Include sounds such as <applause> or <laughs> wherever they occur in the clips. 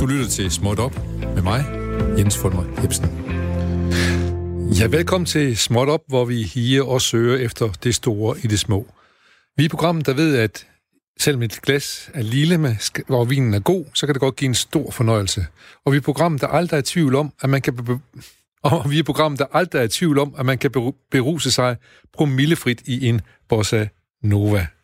Du lytter til Småt Op med mig, Jens Fulmer Jebsen. Ja, velkommen til Småt Op, hvor vi higer og søger efter det store i det små. Vi er programmet, der ved, at selvom et glas er lille, med, hvor vinen er god, så kan det godt give en stor fornøjelse. Og vi er programmet, der aldrig er i tvivl om, at man kan... Be- og vi er programmet, der aldrig er i tvivl om, at man kan beruse sig promillefrit i en bossa nova.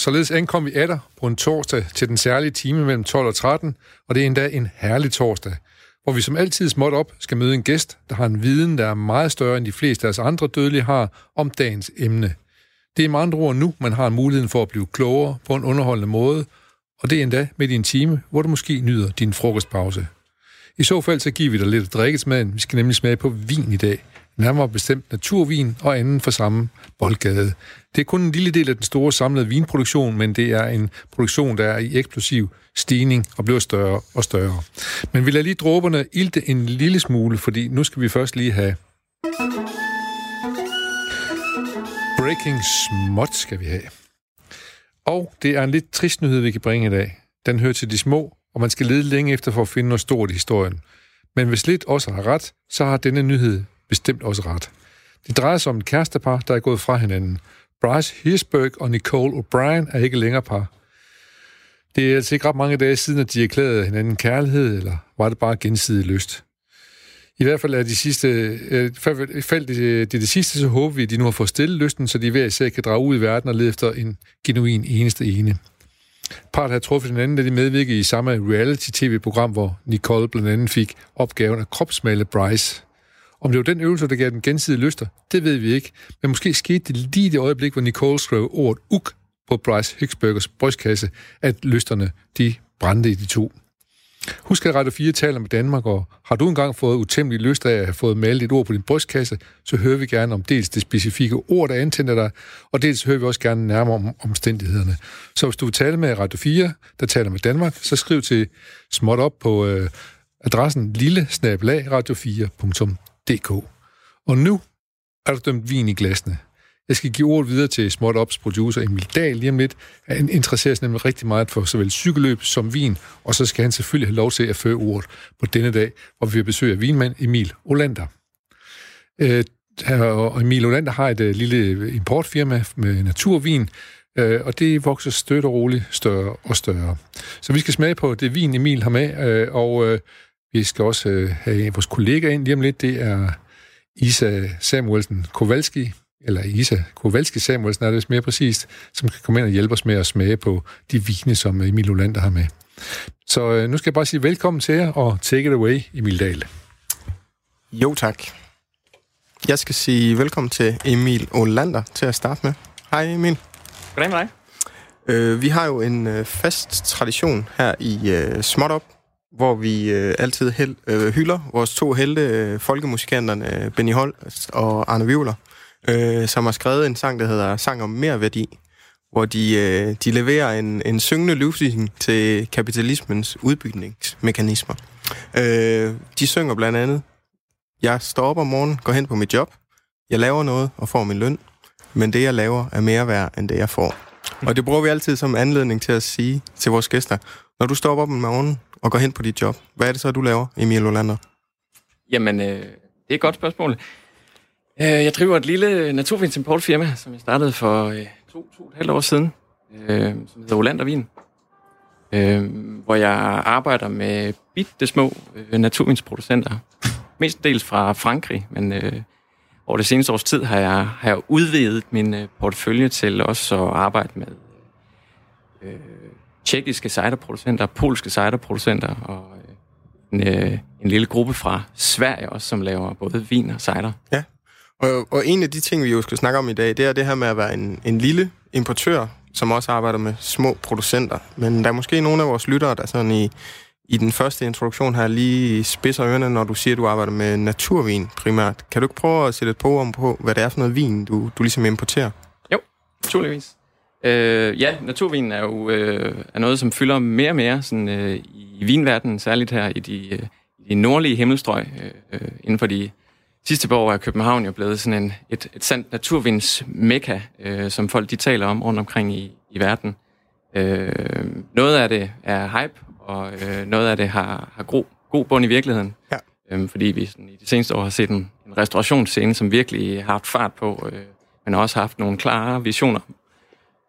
således ankom vi atter på en torsdag til den særlige time mellem 12 og 13, og det er endda en herlig torsdag, hvor vi som altid småt op skal møde en gæst, der har en viden, der er meget større end de fleste af os andre dødelige har om dagens emne. Det er med andre ord nu, man har muligheden for at blive klogere på en underholdende måde, og det er endda midt i din time, hvor du måske nyder din frokostpause. I så fald så giver vi dig lidt at drikke smagen. Vi skal nemlig smage på vin i dag nærmere bestemt naturvin og anden for samme boldgade. Det er kun en lille del af den store samlede vinproduktion, men det er en produktion, der er i eksplosiv stigning og bliver større og større. Men vi lader lige dråberne ilte en lille smule, fordi nu skal vi først lige have... Breaking småt skal vi have. Og det er en lidt trist nyhed, vi kan bringe i dag. Den hører til de små, og man skal lede længe efter for at finde noget stort i historien. Men hvis lidt også har ret, så har denne nyhed bestemt også ret. Det drejer sig om et kærestepar, der er gået fra hinanden. Bryce Hirschberg og Nicole O'Brien er ikke længere par. Det er altså ikke ret mange dage siden, at de erklærede hinanden kærlighed, eller var det bare gensidig lyst? I hvert fald er de sidste, øh, fald det, det, det sidste, så håber vi, at de nu har fået stille lysten, så de hver især kan drage ud i verden og lede efter en genuin eneste ene. Part har truffet hinanden, da de medvirkede i samme reality-tv-program, hvor Nicole blandt andet fik opgaven at kropsmale Bryce. Om det var den øvelse, der gav den gensidige lyster, det ved vi ikke. Men måske skete det lige det øjeblik, hvor Nicole skrev ordet uk på Bryce Hicksburgers brystkasse, at lysterne, de brændte i de to. Husk at Radio 4 taler med Danmark, og har du engang fået utæmmelig lyst af at have fået malet et ord på din brystkasse, så hører vi gerne om dels det specifikke ord, der antænder dig, og dels hører vi også gerne nærmere om omstændighederne. Så hvis du vil tale med Radio 4, der taler med Danmark, så skriv til småt op på øh, adressen lille radio4 DK. Og nu er der dømt vin i glasene. Jeg skal give ordet videre til Småt Ops producer Emil Dahl lige om lidt. Han interesserer sig nemlig rigtig meget for såvel cykelløb som vin, og så skal han selvfølgelig have lov til at føre ordet på denne dag, hvor vi besøger vinmand Emil Olander. Øh, og Emil Olander har et øh, lille øh, importfirma med naturvin, uh, og det vokser støt og roligt større og større. Så vi skal smage på det vin, Emil har med, og uh, vi skal også øh, have vores kollega ind lige om lidt. Det er Isa Samuelsen Kowalski, eller Isa Kowalski Samuelsen er det mere præcist, som kan komme ind og hjælpe os med at smage på de vine, som Emil Olander har med. Så øh, nu skal jeg bare sige velkommen til jer, og take it away, Emil Dahl. Jo, tak. Jeg skal sige velkommen til Emil Olander til at starte med. Hej Emil. Goddag med dig. Øh, vi har jo en øh, fast tradition her i øh, Småt Op, hvor vi øh, altid held, øh, hylder vores to helte, øh, folkemusikanterne øh, Benny Holst og Arne Vivler, øh, som har skrevet en sang, der hedder Sang om mere værdi, hvor de, øh, de leverer en, en syngende løsning til kapitalismens udbygningsmekanismer. Øh, de synger blandt andet, jeg står op om morgenen, går hen på mit job, jeg laver noget og får min løn, men det, jeg laver, er mere værd, end det, jeg får. Og det bruger vi altid som anledning til at sige til vores gæster, når du står op om morgenen, og går hen på dit job. Hvad er det så, du laver, Emil Olander? Jamen, øh, det er et godt spørgsmål. Øh, jeg driver et lille naturvinsimportfirma, som jeg startede for øh, to, to og et halvt år siden, øh, som hedder Olander Vin. Øh, hvor jeg arbejder med bitte små øh, naturvinsproducenter. Mest dels fra Frankrig, men øh, over det seneste års tid har jeg, har jeg udvidet min øh, portefølje til også at arbejde med øh, tjekkiske ciderproducenter, polske ciderproducenter og øh, en, øh, en lille gruppe fra Sverige også, som laver både vin og cider. Ja, og, og en af de ting, vi jo skal snakke om i dag, det er det her med at være en, en lille importør, som også arbejder med små producenter. Men der er måske nogle af vores lyttere, der sådan i, i den første introduktion her lige spidser ørerne, når du siger, at du arbejder med naturvin primært. Kan du ikke prøve at sætte et par ord på, hvad det er for noget vin, du, du ligesom importerer? Jo, naturligvis. Øh, ja, naturvin er jo øh, er noget, som fylder mere og mere sådan, øh, i vinverdenen, særligt her i de, øh, de nordlige himmelstrøg. Øh, inden for de sidste par år er København jo blevet sådan en, et, et sandt naturvindsmekka, øh, som folk de taler om rundt omkring i, i verden. Øh, noget af det er hype, og øh, noget af det har, har god, god bund i virkeligheden. Ja. Øh, fordi vi sådan, i de seneste år har set en, en restaurationsscene, som virkelig har haft fart på, øh, men også haft nogle klare visioner,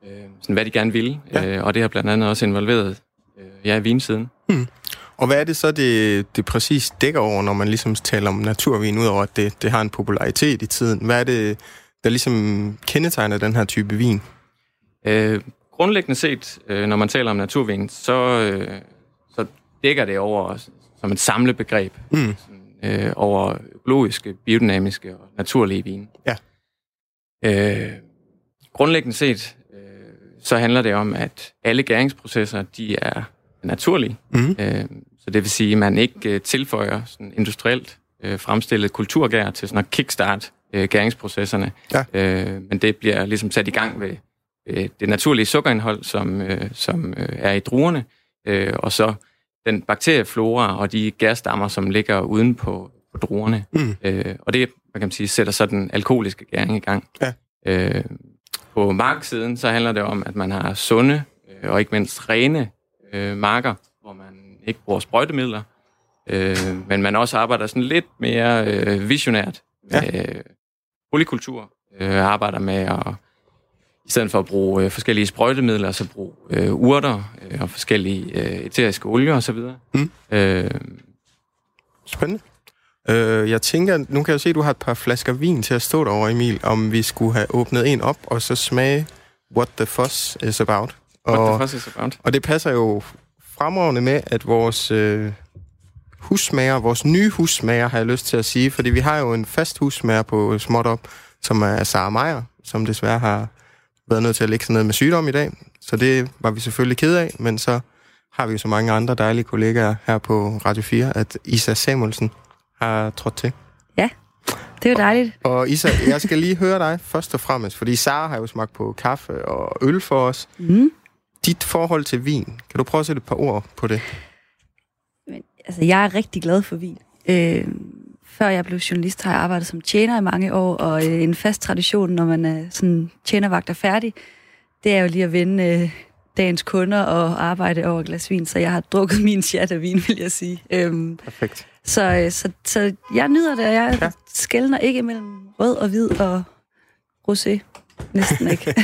øh, sådan, hvad de gerne ville. Ja. Øh, og det har blandt andet også involveret øh, ja, vinsiden. Hmm. Og hvad er det så, det, det præcis dækker over, når man ligesom taler om naturvin, udover at det, det har en popularitet i tiden? Hvad er det, der ligesom kendetegner den her type vin? Øh, grundlæggende set, øh, når man taler om naturvin, så, øh, så dækker det over som et samlebegreb Mm. sådan, øh, over økologiske, biodynamiske og naturlige vine. Ja. Øh, grundlæggende set, så handler det om, at alle gæringsprocesser, de er naturlige. Mm. Øh, så det vil sige, at man ikke øh, tilføjer sådan industrielt øh, fremstillet kulturgær til sådan at kickstart øh, gæringsprocesserne. Ja. Øh, men det bliver ligesom sat i gang ved øh, det naturlige sukkerindhold, som, øh, som øh, er i druerne, øh, og så den bakterieflora og de gærstammer, som ligger uden på, på druerne. Mm. Øh, og det, man kan sige, sætter så den alkoholiske gæring i gang. Ja. Øh, på marksiden, så handler det om, at man har sunde øh, og ikke mindst rene øh, marker, hvor man ikke bruger sprøjtemidler, øh, men man også arbejder sådan lidt mere øh, visionært med øh, polykultur, øh, arbejder med at i stedet for at bruge øh, forskellige sprøjtemidler, så bruge øh, urter øh, og forskellige øh, eteriske olier osv. Mm. Øh, Spændende. Øh, jeg tænker, nu kan jeg se, at du har et par flasker vin til at stå derovre, Emil, om vi skulle have åbnet en op, og så smage What the Fuss is About. what Og, the fuss is about? og det passer jo fremragende med, at vores øh, husmager, vores nye husmager, har jeg lyst til at sige, fordi vi har jo en fast husmager på Småt Op, som er Sara Meier, som desværre har været nødt til at lægge sig ned med sygdom i dag. Så det var vi selvfølgelig ked af, men så har vi jo så mange andre dejlige kollegaer her på Radio 4, at Isa Samuelsen har trådt til. Det er jo dejligt. Og Isa, jeg skal lige høre dig først og fremmest, fordi Sara har jo smagt på kaffe og øl for os. Mm. Dit forhold til vin, kan du prøve at sætte et par ord på det? Men, altså, jeg er rigtig glad for vin. Øh, før jeg blev journalist, har jeg arbejdet som tjener i mange år, og øh, en fast tradition, når man er sådan tjenervagt er færdig, det er jo lige at vende øh, dagens kunder og arbejde over et glas vin, så jeg har drukket <laughs> min chat af vin, vil jeg sige. Øhm, Perfekt. Så, øh, så, så jeg nyder det, og jeg Ja. ja. skældner ikke mellem rød og hvid og rosé. Næsten ikke.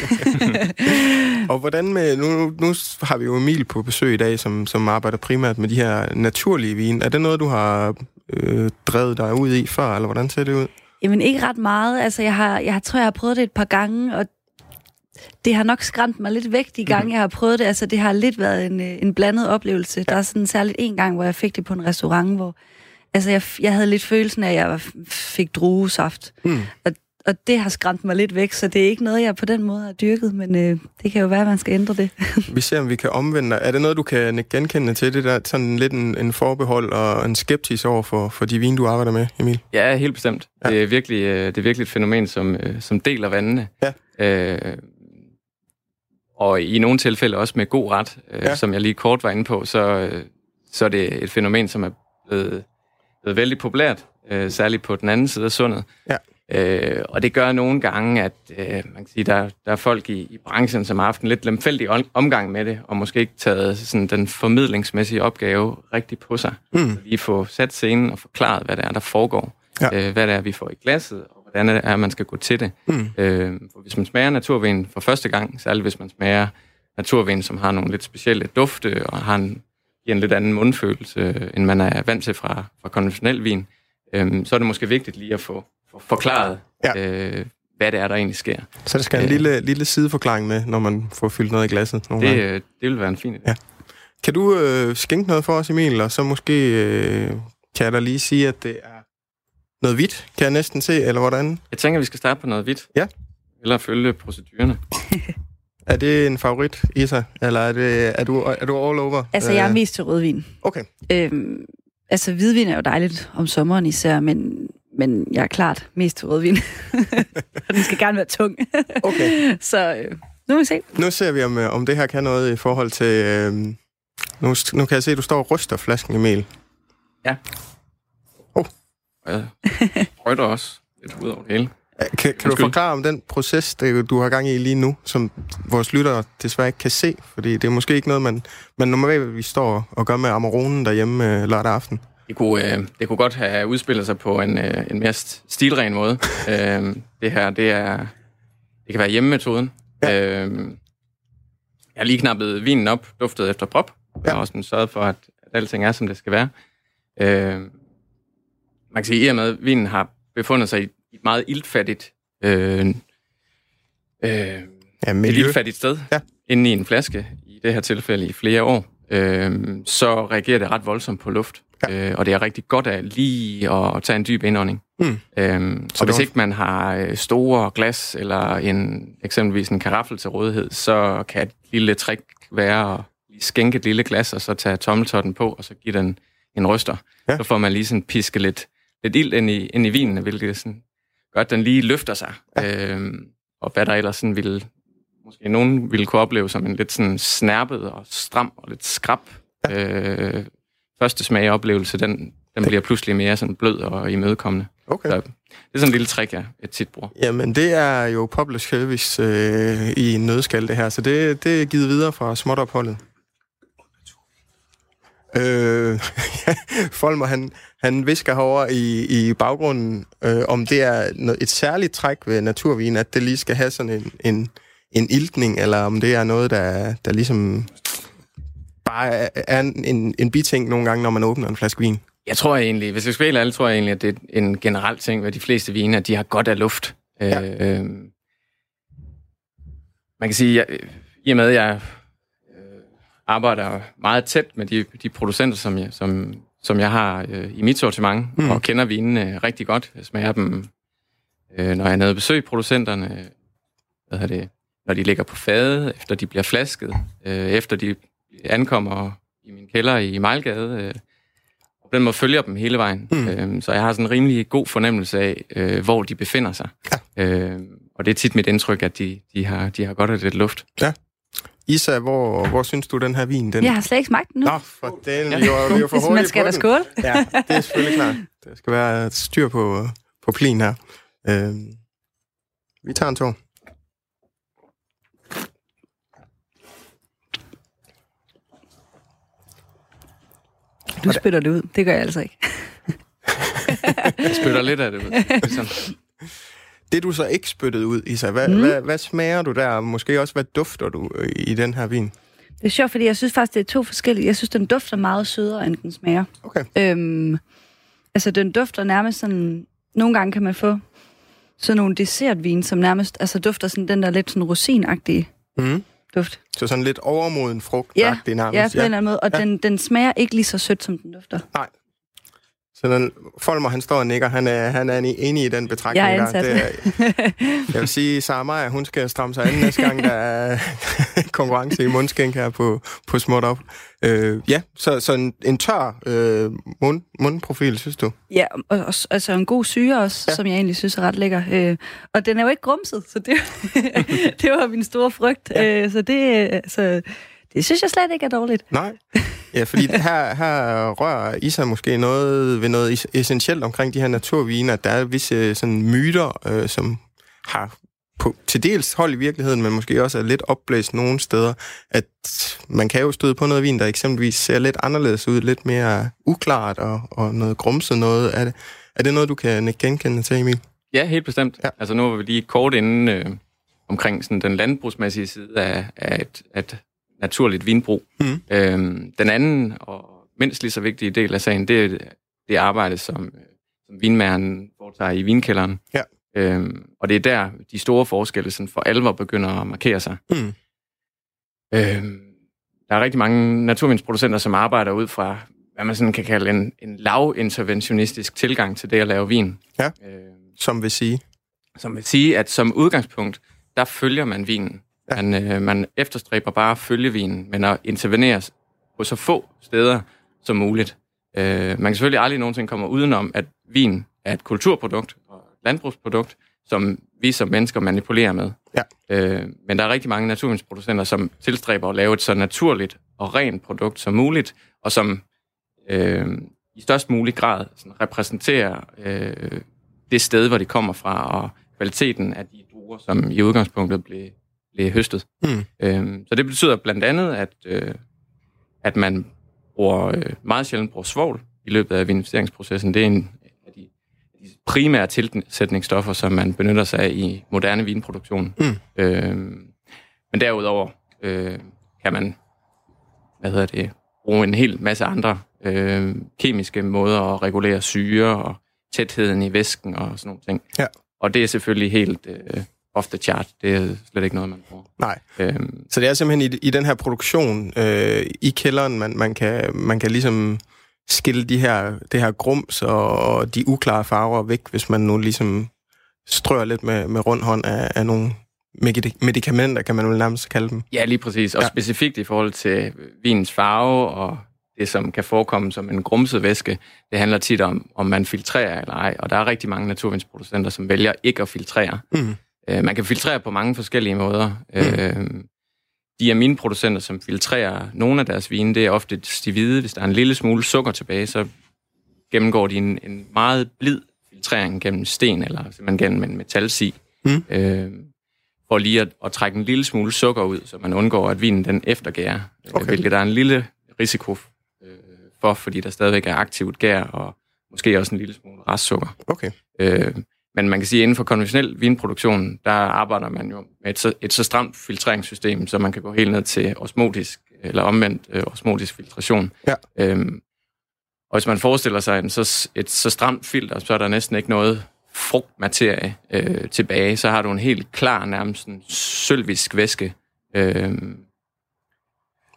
<laughs> Og hvordan med, nu, nu har vi jo Emil på besøg i dag, som, som arbejder primært med de her naturlige vin. Er det noget, du har øh, drevet dig ud i før, eller hvordan ser det ud? Jamen ikke ret meget. Altså, jeg, har, jeg tror, jeg har prøvet det et par gange, og det har nok skræmt mig lidt væk de gange, jeg har prøvet det. Altså, det har lidt været en, øh, en blandet oplevelse. Der er sådan særligt en gang, hvor jeg fik det på en restaurant, hvor altså, jeg, jeg havde lidt følelsen af, at jeg fik druesaft. Hmm. Og, og det har skræmt mig lidt væk, så det er ikke noget, jeg på den måde har dyrket, men øh, det kan jo være, at man skal ændre det. <laughs> Vi ser, om vi kan omvende dig. Er det noget, du kan genkende til det der, sådan lidt en, en forbehold og en skeptis over for, for de vin, du arbejder med, Emil? Ja, helt bestemt. Ja. Det, er virkelig, øh, det er virkelig et fænomen, som, øh, som deler vandene. Ja. Øh, og i nogle tilfælde også med god ret, øh, Ja. ja. som jeg lige kort var inde på, så, øh, så er det et fænomen, som er blevet, blevet vældig populært, øh, særligt på den anden side af sundet. Ja. Øh, og det gør nogle gange, at øh, man kan sige, der, der er folk i, i branchen, som har haft en lidt lemfældig om- omgang med det, og måske ikke taget sådan, den formidlingsmæssige opgave rigtig på sig. Mm. Så lige få sat scenen og forklaret, hvad det er, der foregår. Ja. Øh, hvad det er, vi får i glasset, og hvordan det er, man skal gå til det. Mm. Øh, for hvis man smager naturvin for første gang, særligt hvis man smager naturvin, som har nogle lidt specielle dufte, og har en, giver en lidt anden mundfølelse, end man er vant til fra, fra konventionel vin, øh, så er det måske vigtigt lige at få, få forklaret, Ja. øh, hvad det er, der egentlig sker. Så der skal en Øh. lille, lille sideforklaring med, når man får fyldt noget i glasset nogle Det, gange. øh, det vil være en fin idé. Ja. Kan du øh, skænke noget for os, Emil? Og så måske øh, kan jeg da lige sige, at det er noget hvidt, kan jeg næsten se, eller hvordan? Jeg tænker, vi skal starte på noget hvidt. Ja. Eller følge procedurerne. <laughs> Er det en favorit, Isa? Eller er, det, er, du, er du all over? Altså, jeg er Øh, mest til rødvin. Okay. Øhm, altså, hvidvin er jo dejligt om sommeren især, men, men jeg er klart mest til rødvin. <laughs> Og den skal gerne være tung. Okay. <laughs> Så øh, nu må vi se. Nu ser vi, om, øh, om det her kan noget i forhold til... Øh, nu, nu kan jeg se, at du står og ryster flasken i mel. Og jeg sprøjter også lidt ud over det hele. Kan, kan du forklare om den proces, det, du har gang i lige nu, som vores lyttere desværre ikke kan se? Fordi det er måske ikke noget, man, man normalt vi står og gør med Amaronen derhjemme øh, lørdag aften. Det kunne, øh, det kunne godt have udspillet sig på en, øh, en mere st- stilren måde. <laughs> øh, det her, det er... Det kan være hjemmemetoden. Ja. Øh, jeg har lige knappet vinen op, duftet efter prop. Ja. Jeg har også sådan sørget for, at, at alting er, som det skal være. Øh, man kan sige, i og med, at vinen har befundet sig i et meget iltfattigt, øh, øh, Ja, et iltfattigt sted, Ja. inde i en flaske, i det her tilfælde i flere år, øh, så reagerer det ret voldsomt på luft. Ja. Øh, og det er rigtig godt af lige at tage en dyb indånding. Mm. Øhm, Så så hvis ikke man har øh, store glas eller en eksempelvis en karaffel til rådighed, så kan et lille trick være at lige skænke et lille glas, og så tage tommeltotten på, og så give den en ryster. Ja. Så får man lige sådan piske lidt, lidt ild ind i, ind i vinen, hvilket sådan gør, at den lige løfter sig. Ja. Øhm, og hvad der ellers sådan ville, måske nogen ville kunne opleve som en lidt sådan snærpet og stram og lidt skrab ja. øh, første smageoplevelse, den, den bliver pludselig mere sådan blød og imødekommende. Okay. Så det er sådan en lille trick, jeg, jeg tit bruger. Jamen, det er jo public service øh, i nødskal, det her. Så det, det er givet videre fra småtopholdet. Øh, <laughs> Folmer, han, han visker herovre i, i baggrunden, øh, om det er noget, et særligt træk ved naturvin, at det lige skal have sådan en, en, en iltning, eller om det er noget, der, der ligesom bare er, er en, en, en biting nogle gange, når man åbner en flaske vin. Jeg tror egentlig, hvis jeg skal være ærlig, tror jeg egentlig, at det er en generel ting ved de fleste vine, at de har godt af luft. Ja. Øh, man kan sige, at i og med, at jeg øh, arbejder meget tæt med de, de producenter, som jeg, som, som jeg har øh, i mit sortiment, Mm. og kender vinene øh, rigtig godt. Jeg smager dem, øh, når jeg er nede og besøger producenterne, hvad hedder det, når de ligger på fade, efter de bliver flasket, øh, efter de ankommer i min kælder i Mejlgade, øh, og på den måde følger dem hele vejen. Mm. Øhm, så jeg har sådan en rimelig god fornemmelse af, øh, hvor de befinder sig. Ja. Øhm, og det er tit mit indtryk, at de, de, har, de har godt af lidt luft. Isa, hvor, hvor synes du, den her vin... Den... Jeg har slet ikke smagt den nu. Nå, for den, vi var, vi var for Hvis man hurtigt skal da skåle. Ja, det er selvfølgelig klart. Der skal være styr på, på plin her. Øh, vi tager en tår. Du spytter det ud. Det gør jeg altså ikke. <laughs> Jeg spytter lidt af det ud. Ligesom. <laughs> Det du så ikke spyttede ud, Isa, hvad, Mm. hvad, hvad smager du der? Måske også, hvad dufter du øh, i den her vin? Det er sjovt, fordi jeg synes faktisk, det er to forskellige. Jeg synes, den dufter meget sødere, end den smager. Okay. Øhm, altså, den dufter nærmest sådan... Nogle gange kan man få sådan nogle dessertvin, som nærmest altså, dufter sådan den der lidt sådan rosinagtige Mm. duft. Så sådan lidt overmoden frugt Ja, nærmest. Ja, på en eller anden måde. Og Ja. den, den smager ikke lige så sødt, som den dufter. Så den, Folmer, han står og nikker. Han er, han er enig i den betragtning. Jeg er der. ansat. Det er, <laughs> jeg vil sige, Sara Maja, hun skal stramme sig an næste gang, der er <laughs> konkurrence i mundskænk her på, på Småt Op. Øh, ja, så, så en, en tør øh, mund, mundprofil, synes du? Ja, og, og altså en god syre også, Ja. som jeg egentlig synes er ret lækker. Øh, og den er jo ikke grumset, så det, <laughs> det var min store frygt. Ja. Ja. Øh, så, det, øh, så det synes jeg slet ikke er dårligt. Nej. Ja, fordi <laughs> her, her rører Isa måske noget ved noget es- essentielt omkring de her naturviner. Der er visse sådan, myter, øh, som har på, til dels hold i virkeligheden, men måske også er lidt opblæst nogle steder, at man kan jo støde på noget vin, der eksempelvis ser lidt anderledes ud, lidt mere uklart og, og noget grumset noget. Er det, er det noget, du kan genkende til, Emil? Ja, helt bestemt. Ja. Altså nu var vi lige kort inden øh, omkring sådan den landbrugsmæssige side af, af et, et naturligt vinbrug. Mhm. Øhm, den anden og mindst lige så vigtige del af sagen, det er det arbejde, som, som vinmæren foretager i vinkælderen. Ja. Øhm, og det er der, de store forskelle sådan for alvor begynder at markere sig. Mm. Øhm, der er rigtig mange naturvindsproducenter, som arbejder ud fra, hvad man sådan kan kalde en, en lavinterventionistisk tilgang til det at lave vin. Ja. Øhm, Som vil sige. som vil sige, at som udgangspunkt, der følger man vinen Ja. Man, øh, man efterstræber bare at følge vinen, men at intervenere på så få steder som muligt. Øh, man kan selvfølgelig aldrig nogensinde komme udenom, at vin er et kulturprodukt og et landbrugsprodukt, som vi som mennesker manipulerer med. Ja. Øh, men der er rigtig mange naturvindsproducenter, som tilstræber at lave et så naturligt og rent produkt som muligt, og som øh, i størst mulig grad sådan, repræsenterer øh, det sted, hvor de kommer fra, og kvaliteten af de druer, som i udgangspunktet blev, blev høstet. Mm. Øh, så det betyder blandt andet, at, øh, at man bruger øh, meget sjældent bruger svovl i løbet af vinificeringsprocessen. Det er en af de, de primære tilsætningsstoffer, som man benytter sig af i moderne vinproduktion. Mm. Øh, men derudover øh, kan man hvad hedder det, bruge en hel masse andre øh, kemiske måder at regulere syre og tætheden i væsken og sådan nogle ting. Ja. Og det er selvfølgelig helt øh, off the chart. Det er slet ikke noget, man bruger. Nej. Øhm, Så det er simpelthen i, i den her produktion øh, i kælderen, man, man, kan, man kan ligesom skille de her, det her grums og, og de uklare farver væk, hvis man nu ligesom strør lidt med, med rund hånd af, af nogle medi- medicamenter, kan man vel nærmest kalde dem. ja, lige præcis. Og Ja. specifikt i forhold til vinens farve og det, som kan forekomme som en grumset væske, det handler tit om, om man filtrerer eller ej. Og der er rigtig mange naturvindsproducenter, som vælger ikke at filtrere. Mm. Øh, man kan filtrere på mange forskellige måder. Øh, de aminproducenter, som filtrerer nogle af deres vine, det er ofte de hvide. Hvis der er en lille smule sukker tilbage, så gennemgår de en, en meget blid filtrering gennem sten, eller simpelthen gennem en metalsi, Mm. øh, for lige at, at trække en lille smule sukker ud, så man undgår, at vinen den eftergærer, Okay. okay. hvilket der er en lille risiko øh, for, fordi der stadigvæk er aktivt gær, og måske også en lille smule restsukker. Okay. Øh, men man kan sige, at inden for konventionel vinproduktion, der arbejder man jo med et så, et så stramt filtreringssystem, så man kan gå helt ned til osmotisk, eller omvendt øh, osmotisk filtration. Ja. Øhm, og hvis man forestiller sig en så, et så stramt filter, så er der næsten ikke noget frugtmaterie øh, tilbage. Så har du en helt klar, nærmest en sølvisk væske, øh,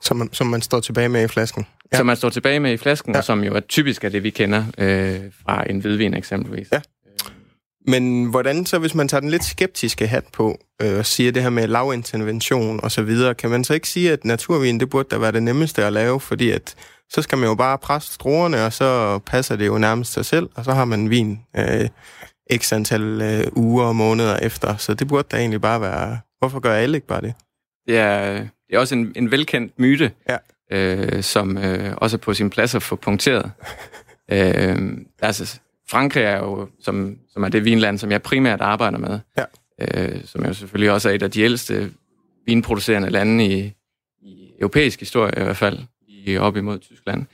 Som, man, som man står tilbage med i flasken. ja. som man står tilbage med i flasken, Ja. og som jo er typisk af det, vi kender øh, fra en hvidvin eksempelvis. Ja. Men hvordan så, hvis man tager den lidt skeptiske hat på, øh, og siger det her med lavintervention og så videre, kan man så ikke sige, at naturvin, det burde da være det nemmeste at lave, fordi at så skal man jo bare presse druerne, og så passer det jo nærmest sig selv, og så har man vin øh, x antal øh, uger og måneder efter. Så det burde da egentlig bare være... Hvorfor gør alle ikke bare det? Det er, det er også en, en velkendt myte, Ja. øh, som øh, også er på sin plads at få punkteret. <laughs> øh, altså, Frankrig er jo, som, som er det vinland, som jeg primært arbejder med, Ja. øh, som jo selvfølgelig også er et af de ældste vinproducerende lande i, i europæisk historie i hvert fald, i, op imod Tyskland.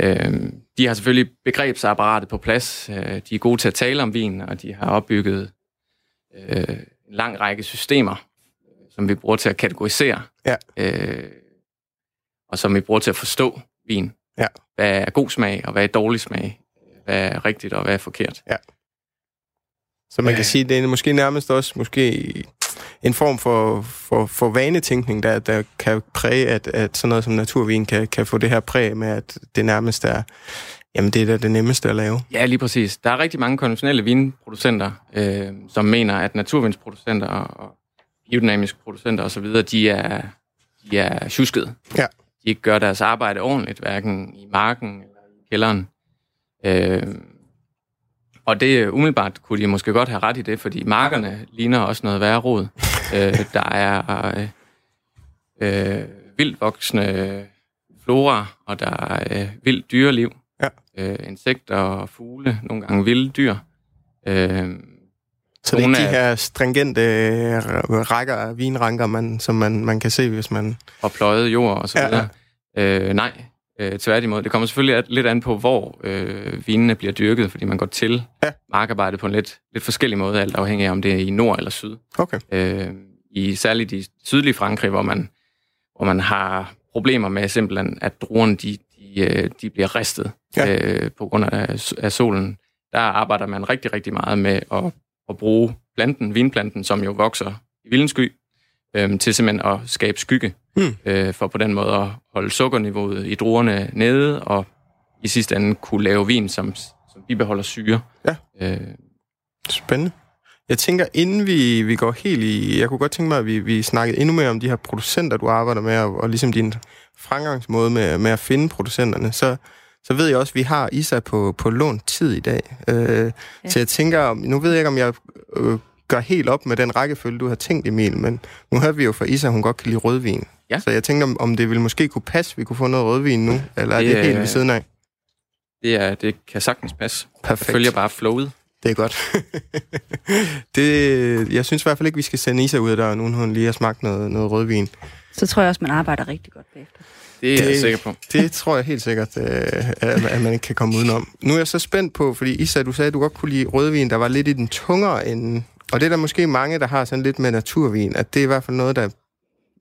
Øh, de har selvfølgelig begrebsapparatet på plads. Øh, de er gode til at tale om vin, og de har opbygget øh, en lang række systemer, som vi bruger til at kategorisere, Ja. øh, og som vi bruger til at forstå vin. Ja. Hvad er god smag, og hvad er dårlig smag? Hvad er rigtigt, og hvad er forkert? Så man Øh. kan sige, det er måske nærmest også måske en form for, for, for vanetænkning, der, der kan præge, at, at sådan noget som naturvin kan, kan få det her præg med, at det nærmest er, jamen det er da det nemmeste at lave. Ja, lige præcis. Der er rigtig mange konventionelle vinproducenter, øh, som mener, at naturvinsproducenter og biodynamiske producenter osv., de er, de er tjusket. Ja. De ikke gør deres arbejde ordentligt, hverken i marken eller i kælderen. Øh, og det umiddelbart kunne de måske godt have ret i det, fordi markerne ligner også noget værre rod. <laughs> øh, der er øh, øh, vildt voksende flora, og der er øh, vildt dyreliv. Ja. Øh, insekter og fugle, nogle gange vilde dyr. Øh, Så det er ikke de her stringente øh, rækker af vinranker, man, som man, man kan se, hvis man... og pløjet jord og så Ja, videre. Øh, nej, øh, tværtimod. Det kommer selvfølgelig lidt an på, hvor øh, vinene bliver dyrket, fordi man går til Ja. markarbejde på en lidt, lidt forskellig måde, alt afhængig af, om det er i nord eller syd. Okay. Øh, I særligt i sydlige Frankrig, hvor man, hvor man har problemer med simpelthen, at druerne de, de, øh, de bliver ristet Ja. øh, på grund af, af solen. Der arbejder man rigtig, rigtig meget med at, at bruge planten, vinplanten, som jo vokser i vildensky, øh, til simpelthen at skabe skygge, Hmm. øh, for på den måde at holde sukkerniveauet i druerne nede, og i sidste ende kunne lave vin, som, som bibeholder syre. Ja. Øh, Spændende. Jeg tænker, inden vi, vi går helt i... Jeg kunne godt tænke mig, at vi, vi snakkede endnu mere om de her producenter, du arbejder med, og, og ligesom din fremgangsmåde med, med at finde producenterne. Så, så ved jeg også, at vi har Isa på, på lånt tid i dag. Øh, ja. Så jeg tænker, nu ved jeg ikke, om jeg øh, gør helt op med den rækkefølge, du har tænkt, Emil, men nu har vi jo fra Isa, hun godt kan lide rødvin. Ja. Så jeg tænkte, om, om det ville måske kunne passe, vi kunne få noget rødvin nu, eller er det, det helt ved siden af? Det, er, det kan sagtens passe. Perfekt. Jeg følger bare flowet. Det er godt. <laughs> det, jeg synes i hvert fald ikke, vi skal sende Isa ud af døren, uden hun lige har smagt noget, noget rødvin. Så tror jeg også, man arbejder rigtig godt bagefter. Det er det, jeg sikker på. Det tror jeg helt sikkert, øh, at man ikke kan komme udenom. Nu er jeg så spændt på, fordi Isa, du sagde, at du godt kunne lide rødvin, der var lidt i den tungere ende. Og det er der måske mange, der har sådan lidt med naturvin, at det er i hvert fald noget, der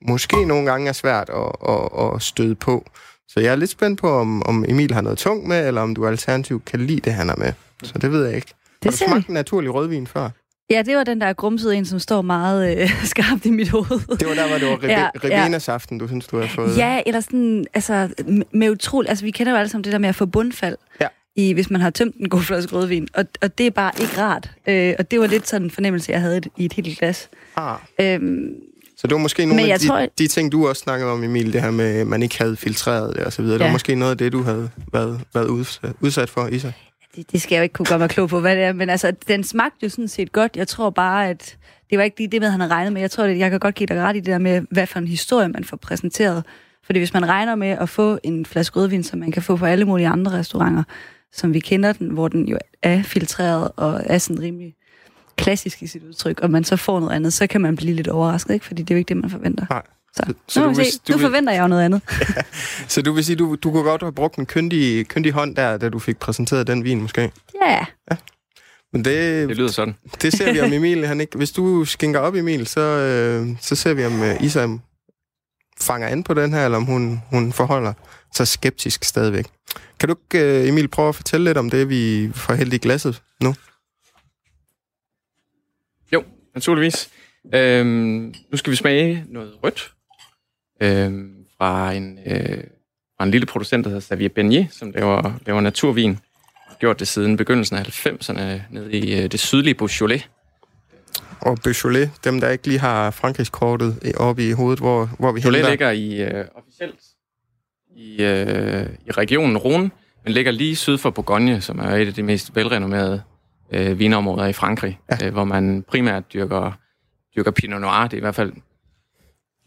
måske nogle gange er svært at, at, at støde på. Så jeg er lidt spændt på, om, om Emil har noget tungt med, eller om du alternativt kan lide det, han har med. Så det ved jeg ikke. Det har du smagt en naturlig rødvin før? Ja, det var den der grumsede en, som står meget øh, <laughs> skarpt i mit hoved. Det var der, hvor det var ribe, ja, Ribenas-aften, du synes, du har fået. Ja, eller sådan, altså, med utroligt, altså vi kender jo alle sammen det der med at få bundfald. Ja. I, hvis man har tømt en god flaske rødvin, og, og det er bare ikke rart. Øh, og det var lidt sådan en fornemmelse, jeg havde i et helt glas. Ah. Øhm, så det var måske nogle af de, tror, de ting, du også snakkede om, Emil, det her med, at man ikke havde filtreret det videre. Ja. Det var måske noget af det, du havde været, været udsat, udsat for, Isa det, det skal jeg jo ikke kunne gøre mig klog på, hvad det er. Men altså, den smagte jo sådan set godt. Jeg tror bare, at det var ikke lige det, med, han havde regnet med. Jeg tror, at jeg kan godt give dig ret i det der med, hvad for en historie man får præsenteret. Fordi hvis man regner med at få en flaske rødvin, som man kan få på alle mulige andre restauranter, som vi kender den, hvor den jo er filtreret og er sådan rimelig klassisk i sit udtryk, og man så får noget andet, så kan man blive lidt overrasket, ikke? fordi det er jo ikke det, man forventer. Nej. Så, så, så nu, du, vil, se, du nu vil, forventer jeg jo noget andet. <laughs> ja, så du vil sige, du, du kunne godt have brugt en kyndig, kyndig hånd der, da du fik præsenteret den vin, måske? Ja. ja. Men det, det lyder sådan. <laughs> Det ser vi om Emil. Han ikke, hvis du skænker op, Emil, så, øh, så ser vi om uh, Isa fanger an på den her, eller om hun, hun forholder sig skeptisk stadigvæk. Kan du ikke, uh, Emil, prøve at fortælle lidt om det, vi får hældt i glasset nu? Jo, naturligvis. Øhm, nu skal vi smage noget rødt øh, fra, en, øh, fra en lille producent, der hedder Xavier Beignet, som laver, laver naturvin. Har gjort det siden begyndelsen af 90'erne nede i øh, det sydlige Beaujolais. Og Beaujolais, dem der ikke lige har Frankrigskortet oppe i hovedet, hvor, hvor vi Beaujolais ligger i, øh, officielt i, øh, i regionen Rhône, men ligger lige syd for Bourgogne, som er et af de mest velrenommerede øh, vinområder i Frankrig, ja. øh, hvor man primært dyrker, dyrker Pinot Noir. Det er i hvert fald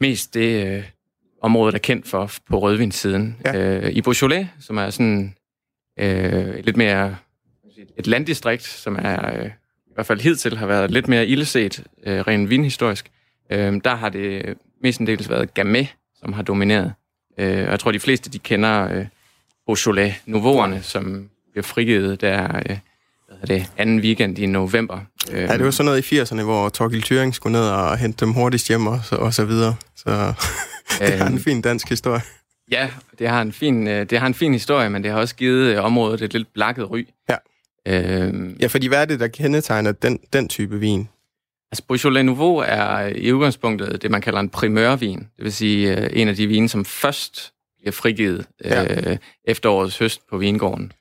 mest det, øh, området er kendt for på rødvinssiden. Ja. Øh, I Beaujolais, som er sådan øh, lidt mere et landdistrikt, som er øh, i hvert fald hidtil har været lidt mere illeset, øh, rent vinhistorisk, øh, der har det mestendels været Gamay, som har domineret. Øh, og jeg tror, de fleste de kender øh, Beaujolais Nouveauerne, som bliver frigivet der øh, hvad det, anden weekend i november. Ja, det var sådan noget i 80'erne, hvor Torgild Thuring skulle ned og hente dem hurtigst hjem og så, og så videre. Så <laughs> det har en fin dansk historie. Ja, det har en fin, øh, det har en fin historie, men det har også givet øh, området et lidt blakket ry. Ja. Øhm, ja, fordi hvad er det, der kendetegner den, den type vin? Altså, Beaujolais Nouveau er i udgangspunktet det, man kalder en primørvin. Det vil sige øh, en af de vine, som først bliver frigivet ja. øh, efterårets høst på vingården.